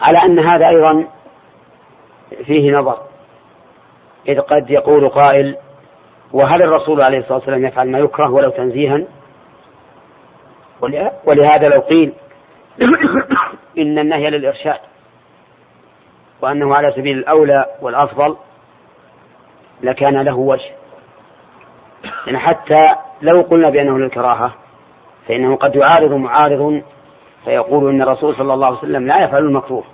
على أن هذا أيضا فيه نظر. إذ قد يقول قائل وهل الرسول عليه الصلاة والسلام يفعل ما يكره ولو تنزيها؟ ولهذا لو قيل *coughs* إن النهي للإرشاد وأنه على سبيل الأولى والأفضل لكان له وجه. يعني حتى لو قلنا بأنه للكراهة فإنه قد يعارض معارض فيقول إن الرسول صلى الله عليه وسلم لا يفعل المكروه.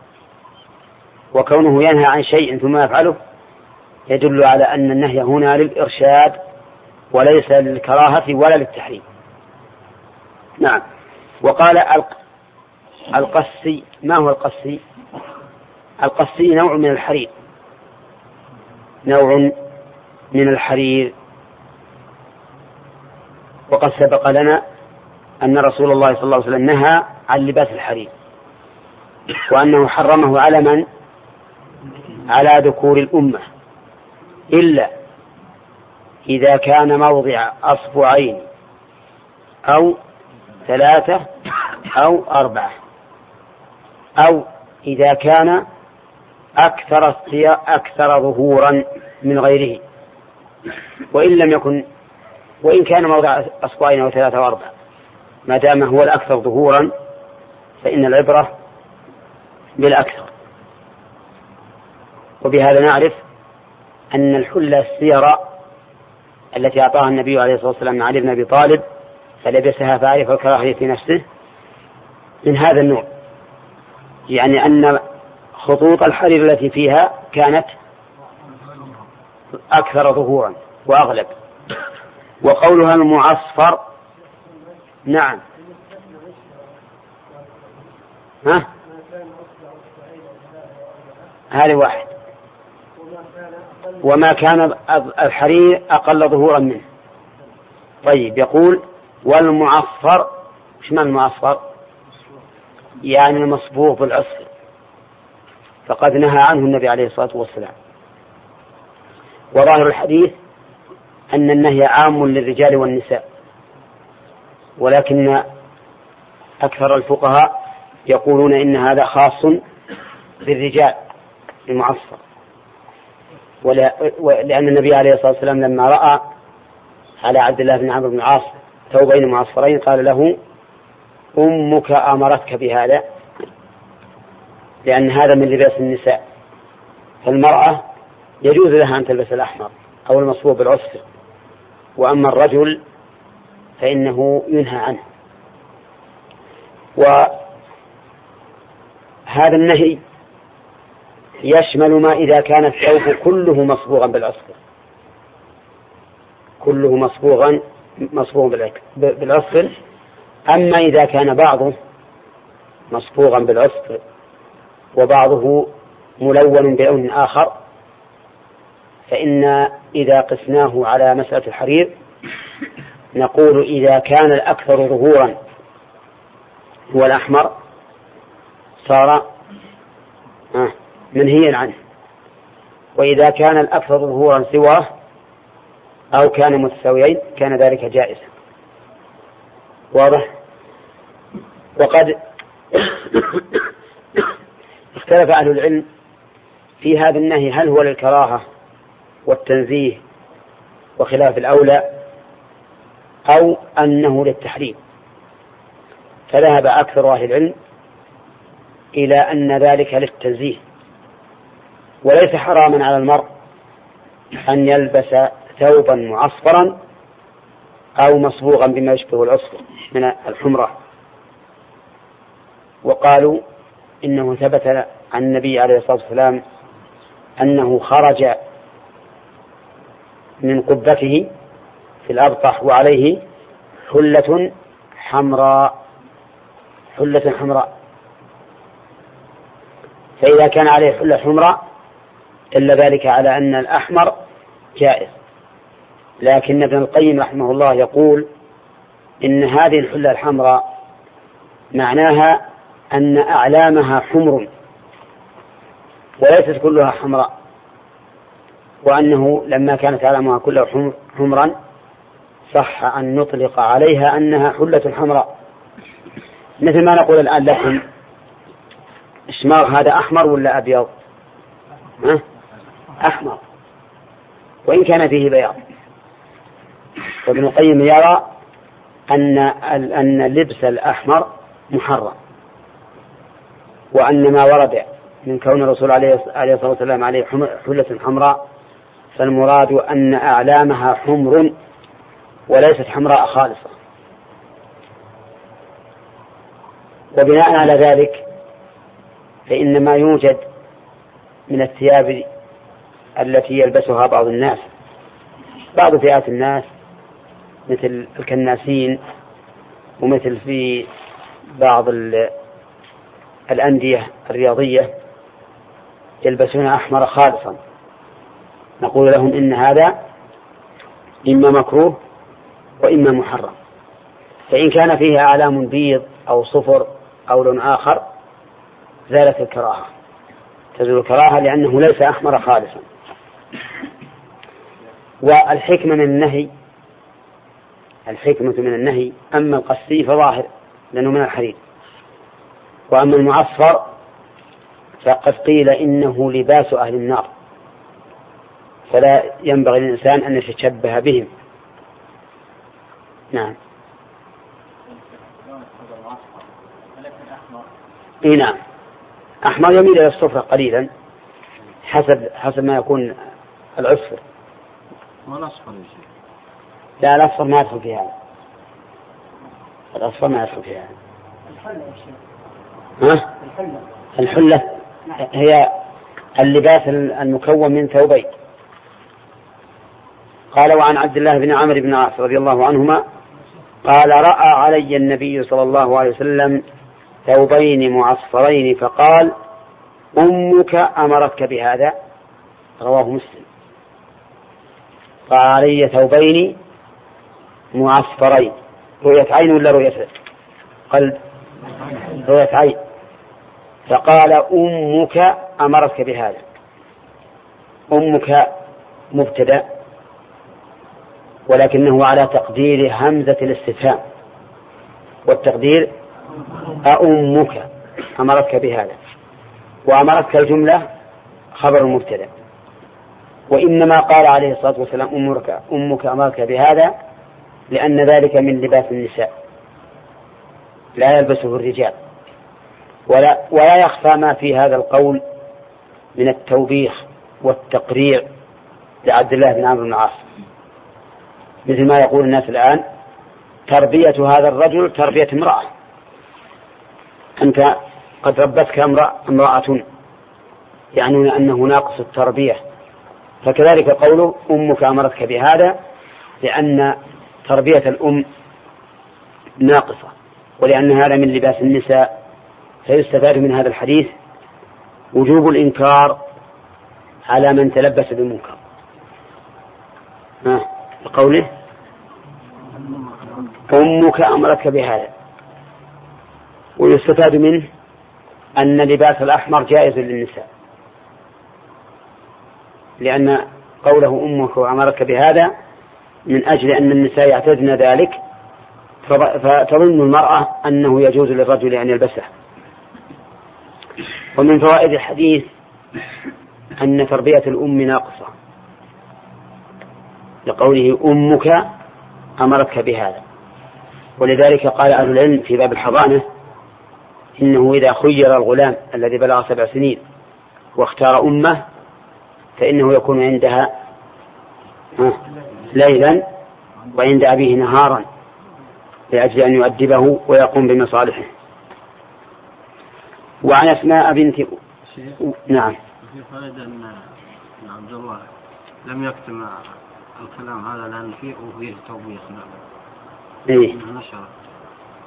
وكونه ينهى عن شيء ثم يفعله يدل على أن النهي هنا للإرشاد وليس للكراهة ولا للتحريم. نعم. وقال القسي ما هو القسي القسي نوع من الحرير. نوع من الحرير. وقد سبق لنا أن رسول الله صلى الله عليه وسلم نهى عن لباس الحرير وأنه حرمه على من؟ على ذكور الأمة. إلا إذا كان موضع أصبعين أو ثلاثة أو أربعة أو إذا كان أكثر أكثر ظهورا من غيره. وإن لم يكن وإن كان موضع أصبعين أو ثلاثة أو أربعة ما دام هو الأكثر ظهورا فإن العبرة بالأكثر. وبهذا نعرف أن الحلة السيرة التي أعطاها النبي عليه الصلاة والسلام علي بن أبي طالب فلبسها فعرف الكراهية في نفسه من هذا النوع. يعني أن خطوط الحرير التي فيها كانت أكثر ظهورا وأغلب وقولها المعصفر نعم. ها؟ هذه واحد. وما كان الحرير أقل ظهورا منه. طيب يقول والمعصفر إيش معنى المعصفر؟ يعني المصبوغ بالعصر فقد نهى عنه النبي عليه الصلاة والسلام. وظاهر الحديث أن النهي عام للرجال والنساء ولكن أكثر الفقهاء يقولون إن هذا خاص بالرجال المعصر. لأن النبي عليه الصلاة والسلام لما رأى على عبد الله بن عمرو بن العاص ثوبين معصفرين قال له أمك أمرتك بهذا لأن هذا من لباس النساء. فالمرأة يجوز لها أن تلبس الأحمر أو المصبوب بالعصفر وأما الرجل فإنه ينهى عنه. وهذا النهي يشمل ما إذا كان الثوب كله مصبوغا بالعصفر كله مصبوغا مصبوغا بالعصفر أما إذا كان بعضه مصبوغا بالعصفر وبعضه ملون بلون آخر فإن إذا قسناه على مسألة الحرير نقول إذا كان الأكثر ظهورا هو الأحمر صار منهيا عنه. وإذا كان الأكثر ظهورا سواه أو كان متساويين كان ذلك جائزا. واضح؟ وقد *coughs* اختلف أهل العلم في هذا النهي هل هو للكراهة والتنزيه وخلاف الأولى أو أنه للتحريم. فذهب أكثر أهل العلم إلى أن ذلك للتنزيه. وليس حراما على المرء أن يلبس ثوبا معصفرا أو مصبوغا بما يشبه العصفر من الحمرة. وقالوا إنه ثبت عن النبي عليه الصلاة والسلام أنه خرج من قبته في الأبطح وعليه حلة حمراء حلة حمراء. فإذا كان عليه حلة حمراء إلا ذلك على أن الأحمر جائز. لكن ابن القيم رحمه الله يقول إن هذه الحلة الحمراء معناها أن أعلامها حمر وليست كلها حمراء. وأنه لما كانت أعلامها كلها حمرا صح أن نطلق عليها أنها حلة حمراء. مثل ما نقول الآن لكم الشماغ هذا أحمر ولا أبيض؟ ها؟ أحمر. وإن كان فيه بياض. وابن القيم يرى أن أن لبس الأحمر محرم. وأن ما ورد من كون الرسول عليه الصلاة والسلام عليه حلة حمراء فالمراد أن أعلامها حمر وليست حمراء خالصة. وبناء على ذلك فإن ما يوجد من الثياب التي يلبسها بعض الناس. بعض فئات الناس مثل الكناسين ومثل في بعض الأندية الرياضية يلبسون أحمر خالصا. نقول لهم إن هذا إما مكروه وإما محرم. فإن كان فيه أعلام بيض أو صفر أو لون آخر زالت الكراهة. تزول الكراهة لأنه ليس أحمر خالصا. والحكمة من النهي الحكمة من النهي أما القسي فظاهر لأنه من الحديد وأما المعصفر فقد قيل إنه لباس أهل النار. فلا ينبغي للإنسان أن يتشبه بهم. نعم. إي نعم. أحمر يميل إلى الصفرة قليلا حسب حسب ما يكون العصفر. والاصفر لا الأصفر ما يدخل في هذا الأصفر ما يدخل في هذا ها؟ الحلة. الحلة؟ هي اللباس المكون من ثوبين. قال وعن عبد الله بن عمرو بن عاص رضي الله عنهما قال رأى علي النبي صلى الله عليه وسلم ثوبين معصفرين فقال أمك أمرتك بهذا؟ رواه مسلم. قال علي ثوبين معصفرين. رؤية عين ولا رؤية قلب؟ رؤية عين. فقال أمك أمرتك بهذا. أمك مبتدأ. ولكنه على تقدير همزة الاستفهام. والتقدير أأمك. أمرتك بهذا. وأمرتك الجملة خبر المبتدأ وإنما قال عليه الصلاة والسلام أمك أمك أمرك بهذا لأن ذلك من لباس النساء. لا يلبسه الرجال. ولا ولا يخفى ما في هذا القول من التوبيخ والتقريع لعبد الله بن عمرو بن العاص. مثل ما يقول الناس الآن تربية هذا الرجل تربية امرأة. أنت قد ربتك امرأة يعنون أنه ناقص التربية. فكذلك قوله أمك أمرتك بهذا لأن تربية الأم ناقصة ولأن هذا من لباس النساء. فيستفاد من هذا الحديث وجوب الإنكار على من تلبس بالمنكر ها بقوله أمك أمرتك بهذا. ويستفاد منه أن لباس الأحمر جائز للنساء. لأن قوله أمك وأمرك بهذا من أجل أن النساء يعتدن ذلك فتظن المرأة أنه يجوز للرجل أن يلبسه. ومن فوائد الحديث أن تربية الأم ناقصة. لقوله أمك أمرتك بهذا. ولذلك قال أهل العلم في باب الحضانة إنه إذا خير الغلام الذي بلغ سبع سنين واختار أمه فإنه يكون عندها ليلا وعند أبيه نهارا لأجل أن يؤدبه ويقوم بمصالحه. وعن أسماء بنت نعم. فائدة أن عبد الله لم يكتم الكلام هذا لأن فيه وفيه توبيخ نعم. إيه.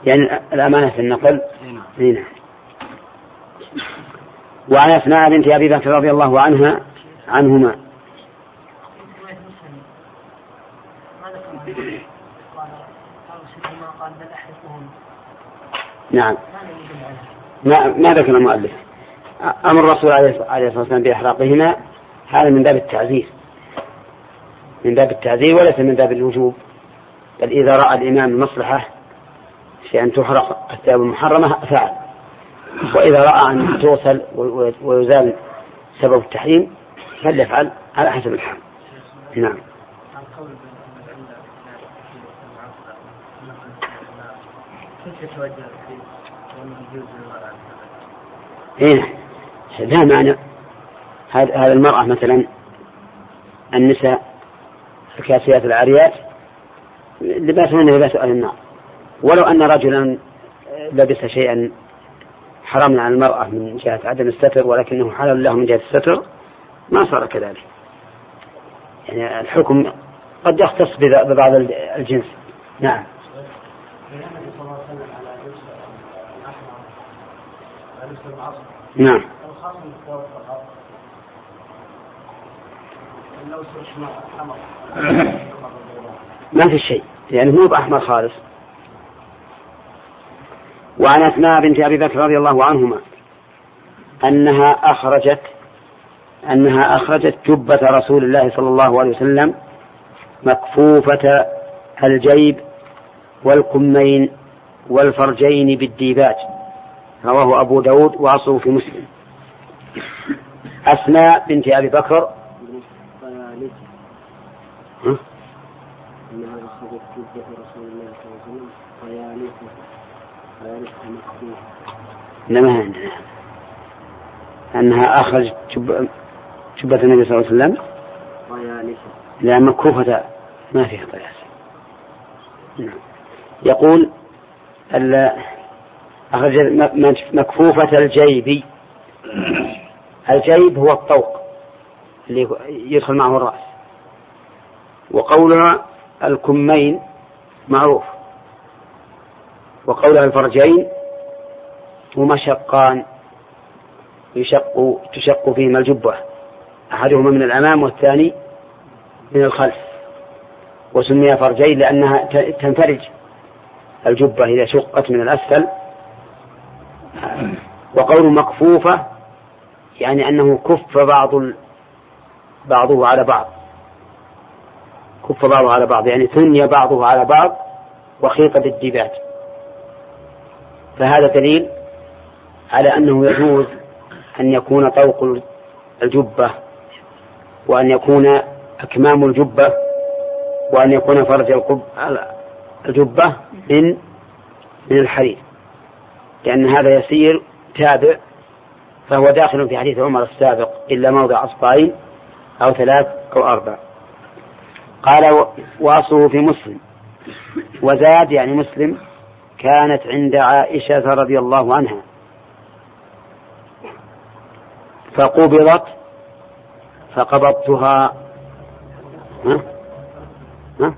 يعني الأمانة في النقل؟ إيه نعم. إيه نعم. وعن أسماء بنت أبي بكر رضي الله عنها عنهما. نعم. ما ما ذكر المؤلف. أمر الرسول عليه الصلاة والسلام بإحراقهما هذا من باب التعزير. من باب التعزير وليس من باب الوجوب. بل إذا رأى الإمام المصلحة في أن تحرق الثياب المحرمة فعل. وإذا رأى أن توصل ويزال سبب التحريم فليفعل على حسب الحال. نعم. إيه. لا معنى هذا المرأة مثلا النساء الكاسيات العاريات لباسهن لباس أهل النار. ولو أن رجلا لبس شيئا حرام على المرأة من جهة عدم الستر ولكنه حلال له من جهة الستر ما صار كذلك. يعني الحكم قد يختص ببعض الجنس. نعم. نعم. *laughs* ما في شيء يعني مو بأحمر خالص. وعن أسماء بنت أبي بكر رضي الله عنهما أنها أخرجت أنها أخرجت جبة رسول الله صلى الله عليه وسلم مكفوفة الجيب والكمين والفرجين بالديباج رواه أبو داود وأصله في مسلم. أسماء بنت أبي بكر ها؟ انها اخذت جبه رسول الله صلى الله عليه وسلم طيالسه طيالسه مكفوفه إنما عندنا. أنها أخرجت جب... جبة النبي صلى الله عليه وسلم. لا مكفوفة ما فيها طياس. نعم. يقول ال... أخرج مكفوفة الجيب. الجيب هو الطوق اللي يدخل معه الرأس. وقولها الكمين معروف. وقولها الفرجين هما شقان يشق تشق فيهما الجبة. أحدهما من الأمام والثاني من الخلف. وسمي فرجين لأنها تنفرج الجبة إذا شقت من الأسفل. وقول مكفوفة يعني أنه كف بعض ال- بعضه على بعض. كف بعضه على بعض. يعني ثني بعضه على بعض وخيط بالديباج فهذا دليل على أنه يجوز أن يكون طوق الجبة وأن يكون أكمام الجبة وأن يكون فرج الجبة من من الحرير. لأن هذا يسير تابع فهو داخل في حديث عمر السابق إلا موضع أصبعين أو ثلاث أو أربع. قال وأصله في مسلم. وزاد يعني مسلم كانت عند عائشة رضي الله عنها. فقبضت فقبضتها ها؟ ها؟